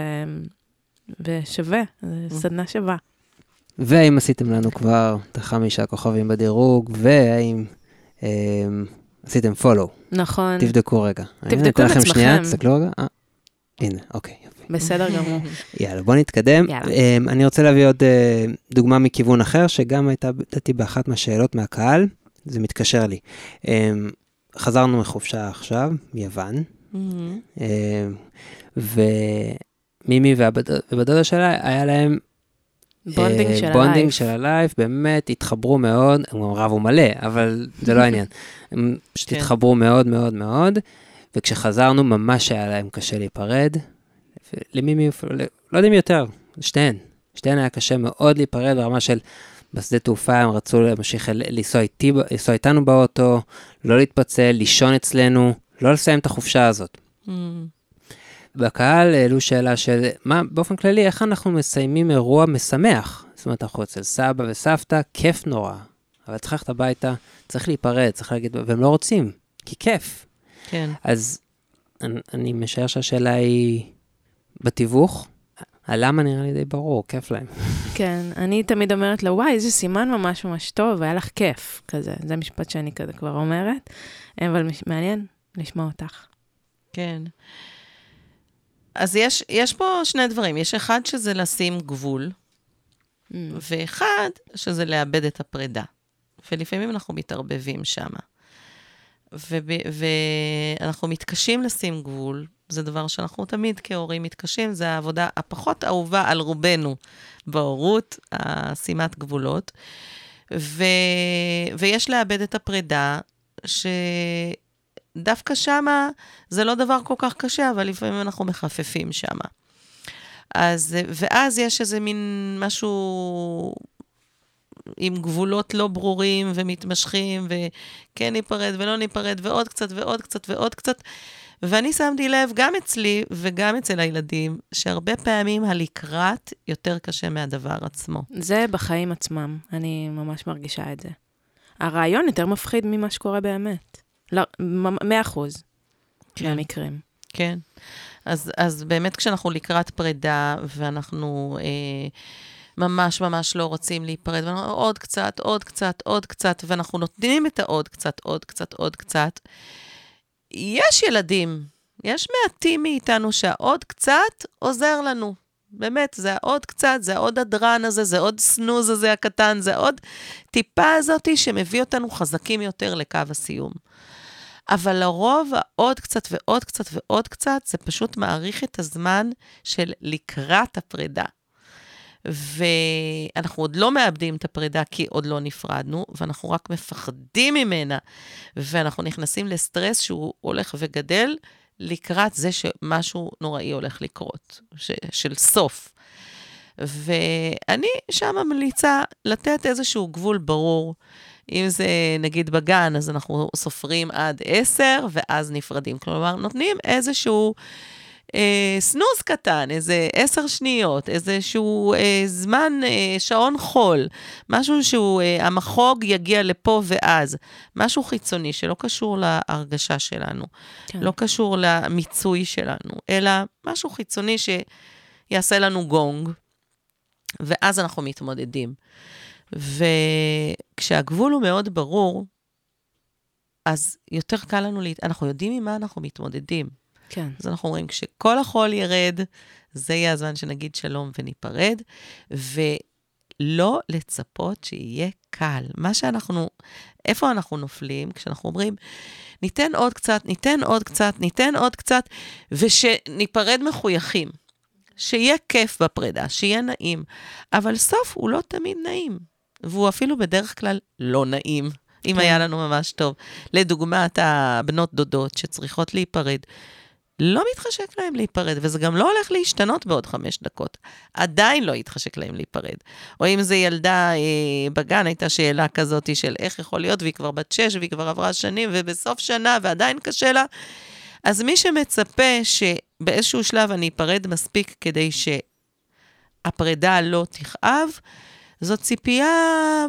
ושווה, זו סדנה שווה. והאם עשיתם לנו כבר את החמישה כוכבים בדירוג, והאם אה, עשיתם פולו. נכון. תבדקו רגע. תבדקו את עצמכם. שנייה, תסתכלו רגע. אה, הנה, אוקיי. בסדר גמור. יאללה, בוא נתקדם. יאללה. Um, אני רוצה להביא עוד uh, דוגמה מכיוון אחר, שגם הייתה, לדעתי, באחת מהשאלות מהקהל, זה מתקשר לי. Um, חזרנו מחופשה עכשיו, מיוון, mm-hmm. um, מימי והבת דודה שלה, היה להם bonding אה, של bonding ה life. של ה life, באמת התחברו מאוד, הם גם רבו מלא, אבל זה לא העניין. הם פשוט כן. התחברו מאוד מאוד מאוד, וכשחזרנו ממש היה להם קשה להיפרד. למימי, אפילו- לא יודע אם יותר, שתיהן. שתיהן היה קשה מאוד להיפרד ברמה של בשדה תעופה הם רצו להמשיך לנסוע איתי, לנסוע איתנו באוטו, לא להתפצל, לישון אצלנו, לא לסיים את החופשה הזאת. Mm, בקהל העלו שאלה של מה, באופן כללי, איך אנחנו מסיימים אירוע משמח? זאת אומרת, אנחנו אצל סבא וסבתא, כיף נורא. אבל צריך ללכת הביתה, צריך להיפרד, צריך להגיד, והם לא רוצים, כי כיף. כן. אז אני, אני משער שהשאלה היא בתיווך. הלמה נראה לי די ברור, כיף להם. כן, אני תמיד אומרת לה, וואי, איזה סימן ממש ממש טוב, היה לך כיף, כזה. זה משפט שאני כזה כבר אומרת, אבל מש- מעניין לשמוע אותך. כן. אז יש, יש פה שני דברים. יש אחד שזה לשים גבול, Mm. ואחד שזה לאבד את הפרידה. ולפעמים אנחנו מתערבבים שם. ואנחנו מתקשים לשים גבול, זה דבר שאנחנו תמיד כהורים מתקשים, זה העבודה הפחות אהובה על רובנו בהורות, השימת גבולות. ו... ויש לאבד את הפרידה, שדווקא שמה זה לא דבר כל כך קשה, אבל לפעמים אנחנו מחפפים שמה. אז, ואז יש איזה מין משהו עם גבולות לא ברורים ומתמשכים, וכן ניפרד ולא ניפרד, ועוד קצת ועוד קצת ועוד קצת. ואני שמתי לב, גם אצלי וגם אצל הילדים, שהרבה פעמים הלקראת יותר קשה מהדבר עצמו. זה בחיים עצמם, אני ממש מרגישה את זה. הרעיון יותר מפחיד ממה שקורה באמת. לא, מאה אחוז מהמקרים. כן. אז, אז באמת כשאנחנו לקראת פרידה, ואנחנו אה, ממש ממש לא רוצים להיפרד, ואנחנו עוד קצת, עוד קצת, עוד קצת, ואנחנו נותנים את העוד קצת, עוד קצת, עוד קצת, יש ילדים, יש מעטים מאיתנו שהעוד קצת עוזר לנו. באמת, זה העוד קצת, זה העוד הדרן הזה, זה עוד סנוז הזה הקטן, זה עוד טיפה הזאתי שמביא אותנו חזקים יותר לקו הסיום. אבל לרוב העוד קצת ועוד קצת ועוד קצת, זה פשוט מאריך את הזמן של לקראת הפרידה. ואנחנו עוד לא מאבדים את הפרידה כי עוד לא נפרדנו, ואנחנו רק מפחדים ממנה, ואנחנו נכנסים לסטרס שהוא הולך וגדל לקראת זה שמשהו נוראי הולך לקרות, ש, של סוף. ואני שם ממליצה לתת איזשהו גבול ברור. אם זה נגיד בגן, אז אנחנו סופרים עד עשר, ואז נפרדים. כלומר, נותנים איזשהו אה, סנוז קטן, איזה עשר שניות, איזשהו אה, זמן, אה, שעון חול, משהו שהוא, אה, המחוג יגיע לפה ואז. משהו חיצוני שלא קשור להרגשה שלנו, כן. לא קשור למיצוי שלנו, אלא משהו חיצוני שיעשה לנו גונג, ואז אנחנו מתמודדים. וכשהגבול הוא מאוד ברור, אז יותר קל לנו, להת... אנחנו יודעים עם מה אנחנו מתמודדים. כן. אז אנחנו אומרים, כשכל החול ירד, זה יהיה הזמן שנגיד שלום וניפרד, ולא לצפות שיהיה קל. מה שאנחנו, איפה אנחנו נופלים? כשאנחנו אומרים, ניתן עוד קצת, ניתן עוד קצת, ניתן עוד קצת, ושניפרד מחויכים. שיהיה כיף בפרידה, שיהיה נעים. אבל סוף הוא לא תמיד נעים, והוא אפילו בדרך כלל לא נעים, אם כן. היה לנו ממש טוב. לדוגמת הבנות דודות שצריכות להיפרד. לא מתחשק להם להיפרד, וזה גם לא הולך להשתנות בעוד חמש דקות. עדיין לא יתחשק להם להיפרד. או אם זה ילדה אה, בגן, הייתה שאלה כזאת של איך יכול להיות, והיא כבר בת שש, והיא כבר עברה שנים, ובסוף שנה, ועדיין קשה לה. אז מי שמצפה שבאיזשהו שלב אני אפרד מספיק כדי שהפרידה לא תכאב, זאת ציפייה,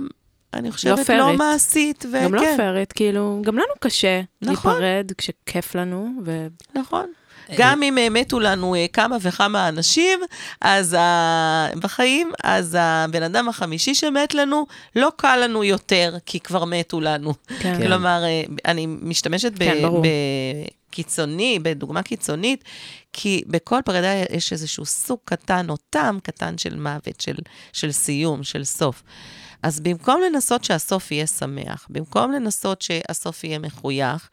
אני חושבת, לא, פיירית. מעשית. וכן, גם לא פיירית, כאילו, גם לנו קשה נכון. להיפרד כשכיף לנו, ו... נכון. גם אם אה, מתו לנו אה, כמה וכמה אנשים, אז ה... בחיים, אז הבן אדם החמישי שמת לנו, לא קל לנו יותר, כי כבר מתו לנו. כן. כלומר, אה, אני משתמשת ב- כן, ברור. בקיצוני, בדוגמה קיצונית, כי בכל פרידה יש איזשהו סוג קטן או טעם קטן של מוות, של, של סיום, של סוף. אז במקום לנסות שהסוף יהיה שמח, במקום לנסות שהסוף יהיה מחוייך,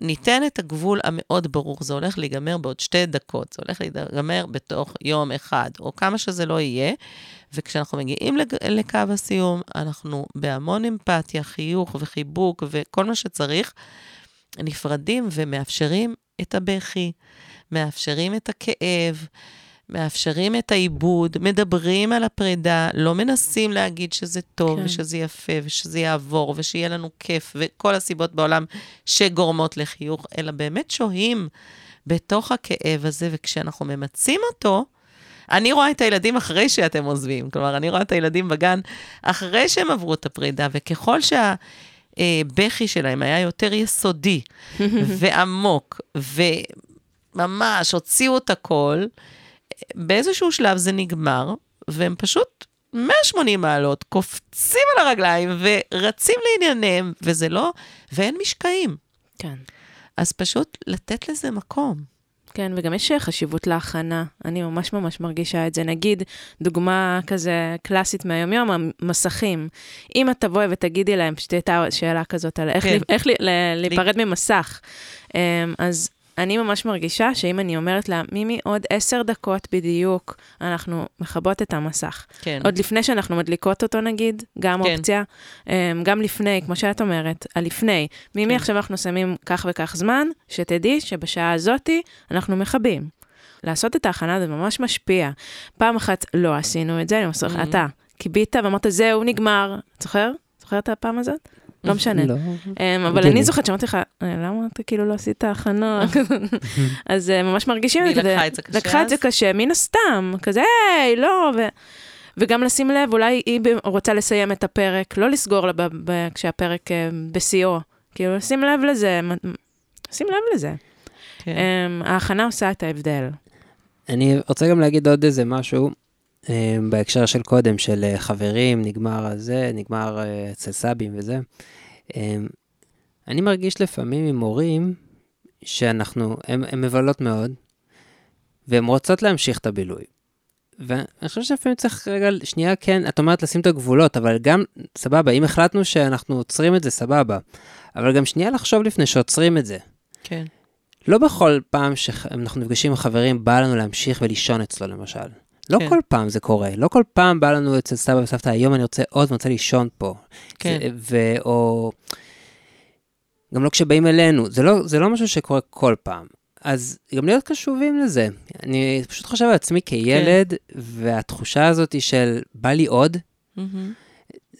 ניתן את הגבול המאוד ברור, זה הולך להיגמר בעוד שתי דקות, זה הולך להיגמר בתוך יום אחד, או כמה שזה לא יהיה, וכשאנחנו מגיעים. לקו הסיום, אנחנו בהמון אמפתיה, חיוך וחיבוק וכל מה שצריך, נפרדים ומאפשרים את הבכי, מאפשרים את הכאב, מאפשרים את העיבוד, מדברים על הפרידה, לא מנסים להגיד שזה טוב, כן. ושזה יפה, ושזה יעבור, ושיהיה לנו כיף, וכל הסיבות בעולם שגורמות לחיוך, אלא באמת שוהים בתוך הכאב הזה, וכשאנחנו ממצים אותו, אני רואה את הילדים אחרי שאתם עוזבים. כלומר, אני רואה את הילדים בגן אחרי שהם עברו את הפרידה, וככל שהבכי שלהם היה יותר יסודי ועמוק, וממש הוציאו את הכל, באיזשהו שלב זה נגמר, והם פשוט 180 מעלות, קופצים על הרגליים ורצים לענייניהם, וזה לא, ואין משקעים. כן. אז פשוט לתת לזה מקום. כן, וגם יש חשיבות להכנה. אני ממש ממש מרגישה את זה. נגיד, דוגמה כזה קלאסית מהיומיום, המסכים. אם את תבואי ותגידי להם, פשוט הייתה שאלה כזאת על איך, כן. לי, איך לי, להיפרד ממסך, אמ, אז אני ממש מרגישה שאם אני אומרת לה, מימי, עוד עשר דקות בדיוק, אנחנו מכבות את המסך. כן. עוד לפני שאנחנו מדליקות אותו נגיד, גם כן. אופציה. אמ, גם לפני, כמו שאת אומרת, הלפני. מימי, כן. עכשיו אנחנו שמים כך וכך זמן, שתדעי שבשעה הזאתי אנחנו מכבים. לעשות את ההכנה זה ממש משפיע. פעם אחת לא עשינו את זה, אני אומרת, mm-hmm. אתה כיבית ואמרת, זהו, נגמר. זוכר? זוכר את הפעם הזאת? לא משנה. לא. אמ, אבל אני זוכרת שאמרתי לך, אה, למה אתה כאילו לא עשית הכנה? אז אה, ממש מרגישים את זה. היא לקחה את זה קשה לקחה את זה קשה, מן הסתם, כזה, היי, לא, וגם לשים לב, אולי היא רוצה לסיים את הפרק, לא לסגור לה כשהפרק אה, בשיאו. כאילו, לשים לב לזה, שים לב לזה. כן. אמ, ההכנה עושה את ההבדל. אני רוצה גם להגיד עוד איזה משהו. בהקשר של קודם, של חברים, נגמר הזה, נגמר אצל סבים וזה. אמ, אני מרגיש לפעמים עם הורים שאנחנו, הן מבלות מאוד, והן רוצות להמשיך את הבילוי. ואני חושב שלפעמים צריך רגע, שנייה, כן, את אומרת לשים את הגבולות, אבל גם, סבבה, אם החלטנו שאנחנו עוצרים את זה, סבבה. אבל גם שנייה לחשוב לפני שעוצרים את זה. כן. לא בכל פעם שאנחנו נפגשים עם חברים, בא לנו להמשיך ולישון אצלו, למשל. לא כן. כל פעם זה קורה, לא כל פעם בא לנו אצל סבא וסבתא, היום אני רוצה עוד, אני רוצה לישון פה. כן. זה, ו, או... גם לא כשבאים אלינו, זה לא, זה לא משהו שקורה כל פעם. אז גם להיות קשובים לזה. אני פשוט חושב על עצמי כילד, כן. והתחושה הזאת של בא לי עוד, mm-hmm.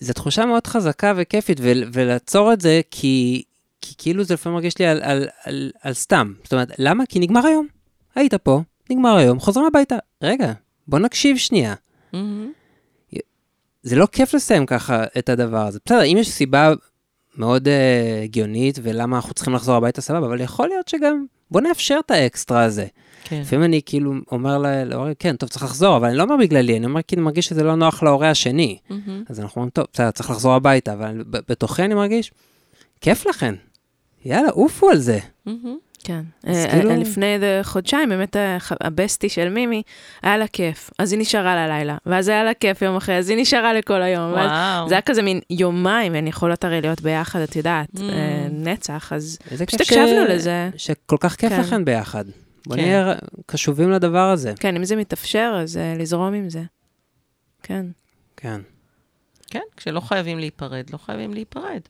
זו תחושה מאוד חזקה וכיפית, ו- ולעצור את זה, כי, כי כאילו זה לפעמים מרגיש לי על, על, על, על סתם. זאת אומרת, למה? כי נגמר היום. היית פה, נגמר היום, חוזרים הביתה. רגע, בוא נקשיב שנייה. Mm-hmm. זה לא כיף לסיים ככה את הדבר הזה. בסדר, אם יש סיבה מאוד uh, הגיונית ולמה אנחנו צריכים לחזור הביתה, סבבה, אבל יכול להיות שגם, בוא נאפשר את האקסטרה הזה. כן. לפעמים אני כאילו אומר להורים, כן, טוב, צריך לחזור, אבל אני לא אומר בגללי, אני אומר כי אני מרגיש שזה לא נוח להורה השני. Mm-hmm. אז אנחנו אומרים, טוב, בסדר, צריך לחזור הביתה, אבל בתוכי אני מרגיש, כיף לכן. יאללה, עופו על זה. Mm-hmm. כן. אה, כאילו... לפני איזה חודשיים, באמת הבסטי של מימי, היה לה כיף. אז היא נשארה ללילה, ואז היה לה כיף יום אחרי, אז היא נשארה לכל היום. וואו. זה היה כזה מין יומיים, והן יכולות הרי להיות ביחד, את יודעת, mm. אה, נצח, אז פשוט הקשבנו לזה. שכל כך כיף כן. לכן ביחד. בוא כן. נהיה קשובים לדבר הזה. כן, אם זה מתאפשר, אז לזרום עם זה. כן. כן. כן, כשלא חייבים להיפרד, לא חייבים להיפרד.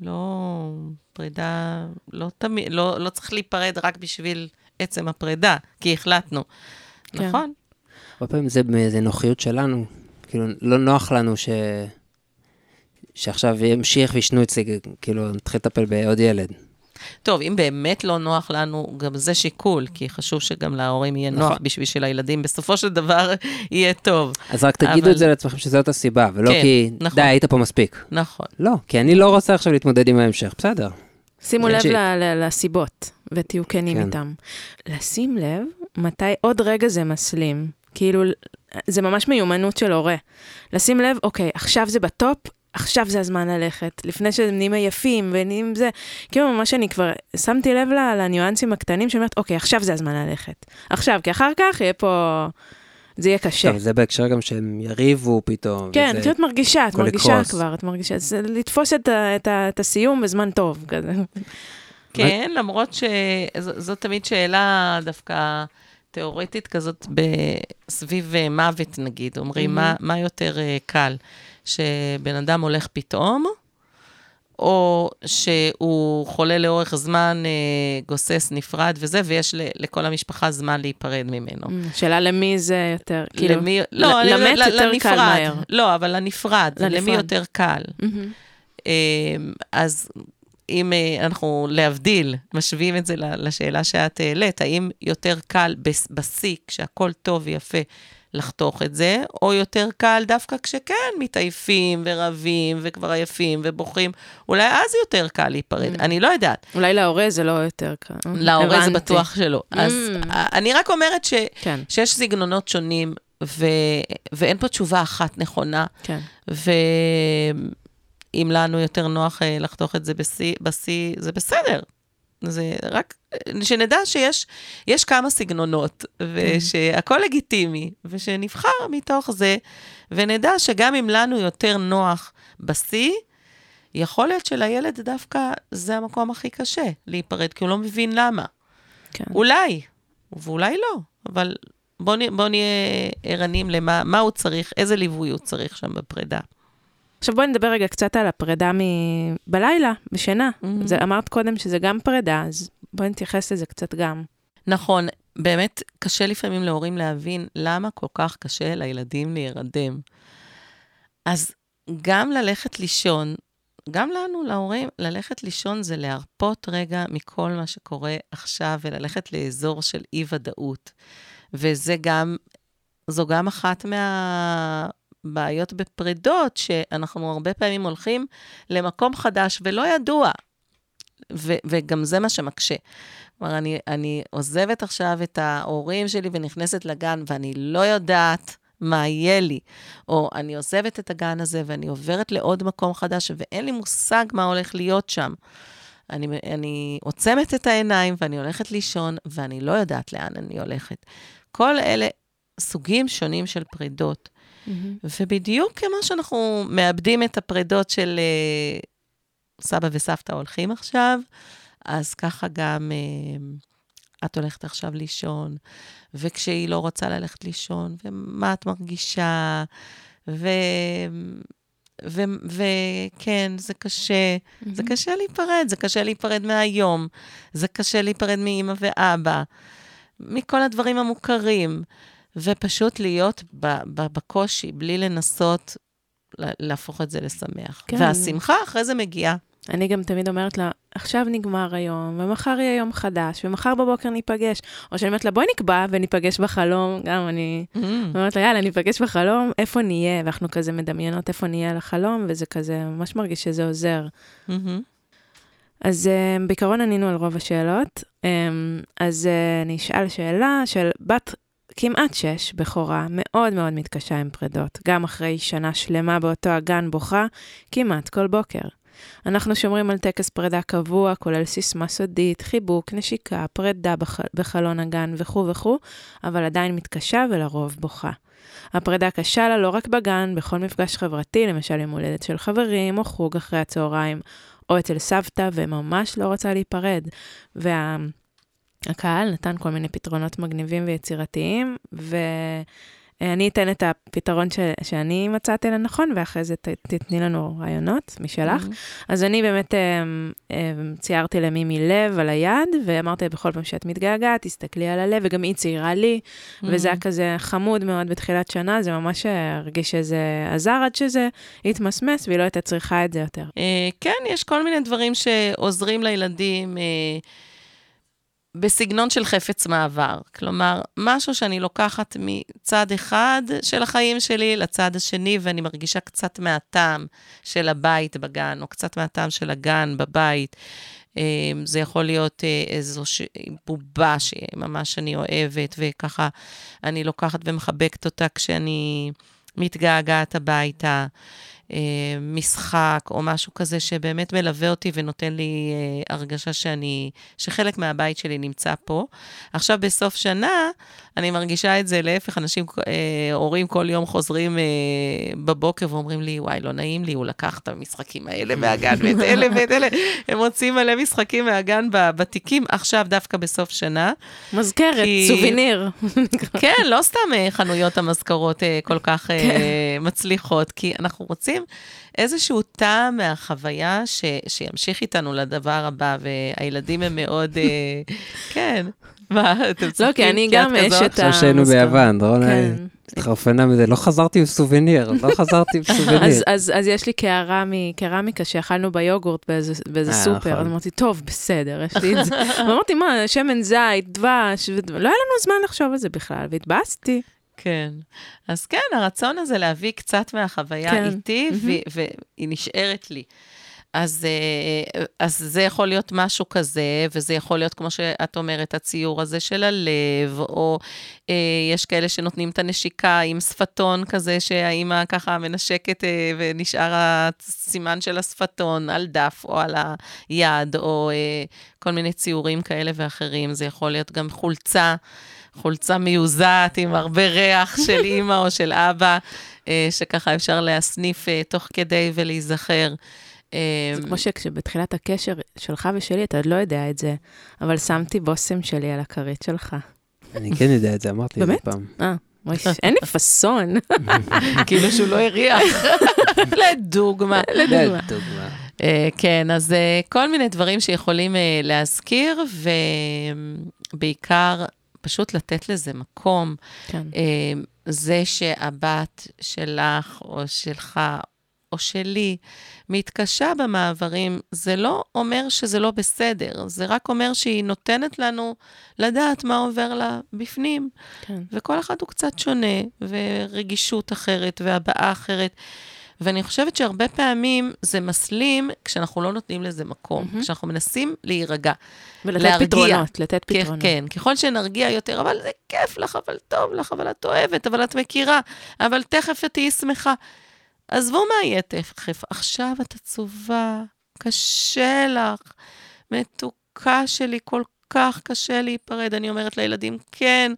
לא, פרידה, לא תמיד, לא, לא צריך להיפרד רק בשביל עצם הפרידה, כי החלטנו. כן. נכון? הרבה פעמים זה מאיזה נוחיות שלנו, כאילו, לא נוח לנו ש... שעכשיו ימשיך וישנו אצלי, כאילו, נתחיל לטפל בעוד ילד. טוב, אם באמת לא נוח לנו, גם זה שיקול, כי חשוב שגם להורים יהיה נכון. נוח בשביל שלילדים בסופו של דבר יהיה טוב. אז רק תגידו אבל... את זה לעצמכם שזאת הסיבה, ולא כן, כי, נכון. די, היית פה מספיק. נכון. לא, כי אני לא רוצה עכשיו להתמודד עם ההמשך, בסדר. שימו לב ל- לסיבות, ותהיו כנים כן. איתם. לשים לב מתי עוד רגע זה מסלים. כאילו, זה ממש מיומנות של הורה. לשים לב, אוקיי, עכשיו זה בטופ, עכשיו זה הזמן ללכת, לפני שהם נהיים עייפים ונהיים זה, כאילו ממש אני כבר שמתי לב לניואנסים הקטנים שאומרת, אוקיי, עכשיו זה הזמן ללכת. עכשיו, כי אחר כך יהיה פה, זה יהיה קשה. טוב, זה בהקשר גם שהם יריבו פתאום. כן, כאילו את מרגישה, את מרגישה לקרוס. כבר, את מרגישה, זה לתפוס את, את, את, הסיום בזמן טוב, כזה. כן, למרות שזאת תמיד שאלה דווקא תיאורטית כזאת סביב אה, מוות, נגיד. אומרים, מה, מה יותר אה, קל? שבן אדם הולך פתאום, או שהוא חולה לאורך זמן, אה, גוסס, נפרד וזה, ויש לכל המשפחה זמן להיפרד ממנו. שאלה למי זה יותר, כאילו, למי, לא, למת יותר לנפרד, קל מהר. לא, אבל לנפרד, לנפרד. למי יותר קל. Mm-hmm. אז אם אנחנו, להבדיל, משווים את זה לשאלה שאת העלית, האם יותר קל בשיא, כשהכול טוב ויפה, לחתוך את זה, או יותר קל דווקא כשכן מתעייפים ורבים וכבר עייפים ובוכים, אולי אז יותר קל להיפרד, mm. אני לא יודעת. אולי להורה זה לא יותר קל. להורה זה בטוח שלא. Mm. אז אני רק אומרת ש, כן. שיש סגנונות שונים, ו, ואין פה תשובה אחת נכונה. כן. ואם לנו יותר נוח אה, לחתוך את זה בשיא, זה בסדר. זה רק, שנדע שיש יש כמה סגנונות, ושהכול לגיטימי, ושנבחר מתוך זה, ונדע שגם אם לנו יותר נוח בשיא, יכול להיות שלילד דווקא זה המקום הכי קשה להיפרד, כי הוא לא מבין למה. כן. אולי, ואולי לא, אבל בואו בוא נהיה ערנים למה הוא צריך, איזה ליווי הוא צריך שם בפרידה. עכשיו בואי נדבר רגע קצת על הפרידה מ... בלילה, בשינה. Mm-hmm. זה, אמרת קודם שזה גם פרידה, אז בואי נתייחס לזה קצת גם. נכון, באמת קשה לפעמים להורים להבין למה כל כך קשה לילדים להירדם. אז גם ללכת לישון, גם לנו, להורים, ללכת לישון זה להרפות רגע מכל מה שקורה עכשיו וללכת לאזור של אי-ודאות. וזה גם, זו גם אחת מה... בעיות בפרידות, שאנחנו הרבה פעמים הולכים למקום חדש ולא ידוע, ו- וגם זה מה שמקשה. כלומר, אני, אני עוזבת עכשיו את ההורים שלי ונכנסת לגן, ואני לא יודעת מה יהיה לי. או אני עוזבת את הגן הזה ואני עוברת לעוד מקום חדש, ואין לי מושג מה הולך להיות שם. אני, אני עוצמת את העיניים ואני הולכת לישון, ואני לא יודעת לאן אני הולכת. כל אלה סוגים שונים של פרידות. Mm-hmm. ובדיוק כמו שאנחנו מאבדים את הפרידות של uh, סבא וסבתא הולכים עכשיו, אז ככה גם uh, את הולכת עכשיו לישון, וכשהיא לא רוצה ללכת לישון, ומה את מרגישה, ו... וכן, זה קשה, mm-hmm. זה קשה להיפרד, זה קשה להיפרד מהיום, זה קשה להיפרד מאימא ואבא, מכל הדברים המוכרים. ופשוט להיות בקושי, בלי לנסות להפוך את זה לשמח. כן. והשמחה אחרי זה מגיעה. אני גם תמיד אומרת לה, עכשיו נגמר היום, ומחר יהיה יום חדש, ומחר בבוקר ניפגש. או שאני אומרת לה, בואי נקבע וניפגש בחלום, גם אני mm. אומרת לה, יאללה, ניפגש בחלום, איפה נהיה? ואנחנו כזה מדמיינות איפה נהיה לחלום, וזה כזה, ממש מרגיש שזה עוזר. Mm-hmm. אז um, בעיקרון ענינו על רוב השאלות. Um, אז uh, אני אשאל שאלה של בת כמעט שש, בכורה, מאוד מאוד מתקשה עם פרדות. גם אחרי שנה שלמה באותו הגן בוכה, כמעט כל בוקר. אנחנו שומרים על טקס פרידה קבוע, כולל סיסמה סודית, חיבוק, נשיקה, פרידה בח... בחלון הגן וכו' וכו', אבל עדיין מתקשה ולרוב בוכה. הפרידה קשה לה לא רק בגן, בכל מפגש חברתי, למשל יום הולדת של חברים, או חוג אחרי הצהריים, או אצל סבתא, וממש לא רוצה להיפרד. וה... הקהל נתן כל מיני פתרונות מגניבים ויצירתיים, ואני אתן את הפתרון ש, שאני מצאתי לנכון, ואחרי זה ת, תתני לנו רעיונות משלך. Mm-hmm. אז אני באמת אה, אה, ציירתי למימי לב על היד, ואמרתי בכל פעם שאת מתגעגעת, תסתכלי על הלב, וגם היא ציירה לי, mm-hmm. וזה היה כזה חמוד מאוד בתחילת שנה, זה ממש הרגיש שזה עזר עד שזה התמסמס, והיא לא הייתה צריכה את זה יותר. אה, כן, יש כל מיני דברים שעוזרים לילדים. בסגנון של חפץ מעבר. כלומר, משהו שאני לוקחת מצד אחד של החיים שלי לצד השני, ואני מרגישה קצת מהטעם של הבית בגן, או קצת מהטעם של הגן בבית. אה, זה יכול להיות אה, איזו ש... בובה שממש אני אוהבת, וככה אני לוקחת ומחבקת אותה כשאני מתגעגעת הביתה. אה, משחק או משהו כזה שבאמת מלווה אותי ונותן לי אה, הרגשה שאני, שחלק מהבית שלי נמצא פה. עכשיו, בסוף שנה, אני מרגישה את זה להפך, אנשים, אה, הורים כל יום חוזרים אה, בבוקר ואומרים לי, וואי, לא נעים לי, הוא לקח את המשחקים האלה מהגן ואת אלה ואת אלה. הם מוצאים מלא משחקים מהגן בתיקים, עכשיו דווקא בסוף שנה. מזכרת, כי- סוביניר. כן, לא סתם אה, חנויות המזכרות אה, כל כך אה, כן. מצליחות, כי אנחנו רוצים איזשהו טעם מהחוויה ש, שימשיך איתנו לדבר הבא, והילדים הם מאוד, אה, כן. מה, אתם צוחקים? לא, כי אני גם? אשת שהיינו המזכר. ביוון, רונה כן. התחרפנה מזה, לא חזרתי עם סובניר, לא חזרתי עם סובניר. אז, אז, אז יש לי קערה מקרמיקה שאכלנו ביוגורט באיזה, אה, סופר, נכון. אז אמרתי, טוב, בסדר, יש לי את זה. ואמרתי, מה, שמן זית, דבש, לא היה לנו זמן לחשוב על זה בכלל, והתבאסתי. כן. אז כן, הרצון הזה להביא קצת מהחוויה כן. איתי, והיא נשארת לי. אז, אה, אז זה יכול להיות משהו כזה, וזה יכול להיות, כמו שאת אומרת, הציור הזה של הלב, או אה, יש כאלה שנותנים את הנשיקה עם שפתון כזה, שהאימא ככה מנשקת אה, ונשאר הסימן של השפתון על דף או על היד, או אה, כל מיני ציורים כאלה ואחרים. זה יכול להיות גם חולצה. חולצה מיוזעת עם הרבה ריח של אימא או של אבא, אה, שככה אפשר להסניף אה, תוך כדי ולהיזכר. אה, זה כמו שכשבתחילת הקשר שלך ושלי, אתה עוד לא יודע את זה, אבל שמתי בושם שלי על הכרית שלך. אני כן יודע את זה, אמרתי את זה באמת? פעם. אה, וואי, אין לי פאסון. כאילו שהוא לא הריח. לדוגמה. לדוגמה. דוגמה. אה, כן, אז אה, כל מיני דברים שיכולים אה, להזכיר, ובעיקר פשוט לתת לזה מקום. כן. אה, זה שהבת שלך או שלך או שלי מתקשה במעברים, זה לא אומר שזה לא בסדר, זה רק אומר שהיא נותנת לנו לדעת מה עובר לה בפנים. כן. וכל אחד הוא קצת שונה, ורגישות אחרת, והבעה אחרת. ואני חושבת שהרבה פעמים זה מסלים כשאנחנו לא נותנים לזה מקום, מהמם. כשאנחנו מנסים להירגע. ולתת להרגיע. פתרונות, לתת כן, פתרונות. כן, ככל שנרגיע יותר, אבל זה כיף לך, אבל טוב לך, אבל את אוהבת, אבל את מכירה, אבל תכף את תהיי שמחה. עזבו מה יהיה תכף, עכשיו את עצובה, קשה לך, מתוקה שלי, כל כך קשה להיפרד. אני אומרת לילדים, כן,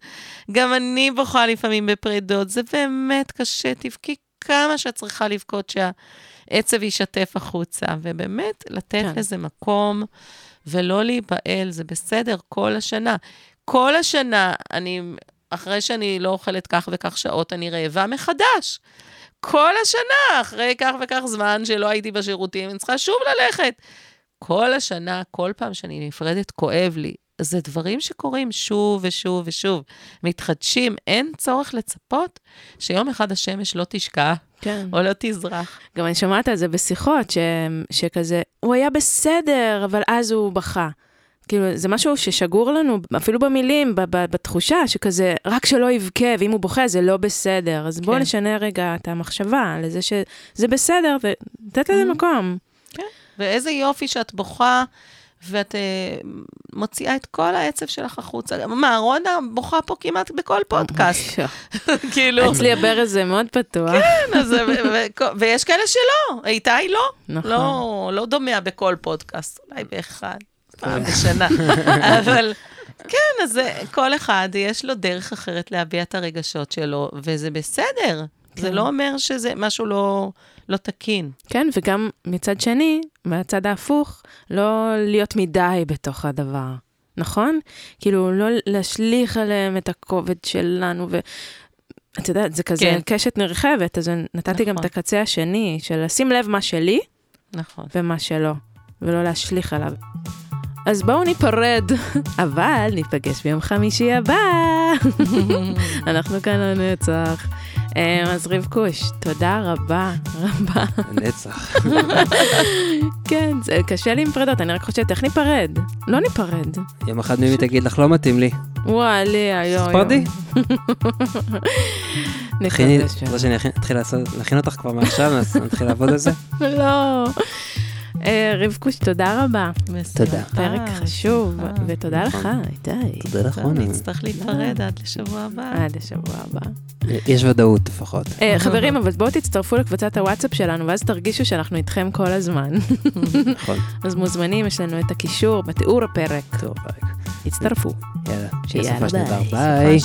גם אני בוכה לפעמים בפרידות, זה באמת קשה, תבכי כמה שאת צריכה לבכות שהעצב יישטף החוצה, ובאמת, לתת כן. לזה מקום. ולא להיבהל, זה בסדר כל השנה. כל השנה, אני, אחרי שאני לא אוכלת כך וכך שעות, אני רעבה מחדש. כל השנה, אחרי כך וכך זמן שלא הייתי בשירותים, אני צריכה שוב ללכת. כל השנה, כל פעם שאני נפרדת, כואב לי. זה דברים שקורים שוב ושוב ושוב. מתחדשים, אין צורך לצפות שיום אחד השמש לא תשקע כן. או לא תזרח. גם אני שומעת על זה בשיחות, ש... שכזה, הוא היה בסדר, אבל אז הוא בכה. כאילו, זה משהו ששגור לנו, אפילו במילים, ב- ב- בתחושה, שכזה, רק שלא יבכה, ואם הוא בוכה זה לא בסדר. אז בואו כן. נשנה רגע את המחשבה לזה שזה בסדר, ולתת לזה Mhm. מקום. ואיזה יופי שאת בוכה, ואת אה, מוציאה את כל העצב שלך החוצה. מה, רונה בוכה פה כמעט בכל פודקאסט, כאילו. אצלי הברז זה מאוד פתוח. כן, אז, ו- ו- ויש כאלה שלא, איתי לא. נכון. לא, לא דומע בכל פודקאסט, אולי באחד, פעם בשנה. אבל כן, אז זה- כל אחד, יש לו דרך אחרת להביע את הרגשות שלו, וזה בסדר. זה כן. לא אומר שזה משהו לא, לא תקין. כן, וגם מצד שני, מהצד ההפוך, לא להיות מדי בתוך הדבר, נכון? כאילו, לא להשליך עליהם את הכובד שלנו, ו... את יודעת, זה כזה כן. קשת נרחבת, אז נתתי גם נכון. את הקצה השני, של לשים לב מה שלי נכון. ומה שלא, ולא להשליך עליו. אז בואו ניפרד, אבל ניפגש ביום חמישי הבא. אנחנו כאן לנצח. אה, אז רבקוש, תודה רבה, רבה. נצח. כן, זה קשה לי עם פרדות, אני רק חושבת, איך ניפרד? לא ניפרד. יום אחד מימי תגיד לך, לא מתאים לי. יו, יו. ספרדי? נקווה את רוצה שאני אתחיל להכין אותך כבר מעכשיו, נתחיל לעבוד על זה? לא. אה, רבקוש, תודה רבה. תודה. פרק חשוב, בשמחה. ותודה לך, נכון. איתי. תודה לך, רונה. נצטרך להיפרד עד לשבוע הבא. עד השבוע הבא. יש ודאות לפחות. אה, חברים, אבל בואו תצטרפו לקבוצת הוואטסאפ שלנו, ואז תרגישו שאנחנו איתכם כל הזמן. נכון. אז מוזמנים, יש לנו את הקישור בתיאור הפרק. טוב, הצטרפו. יאללה. שיהיה סופה של דבר. ביי.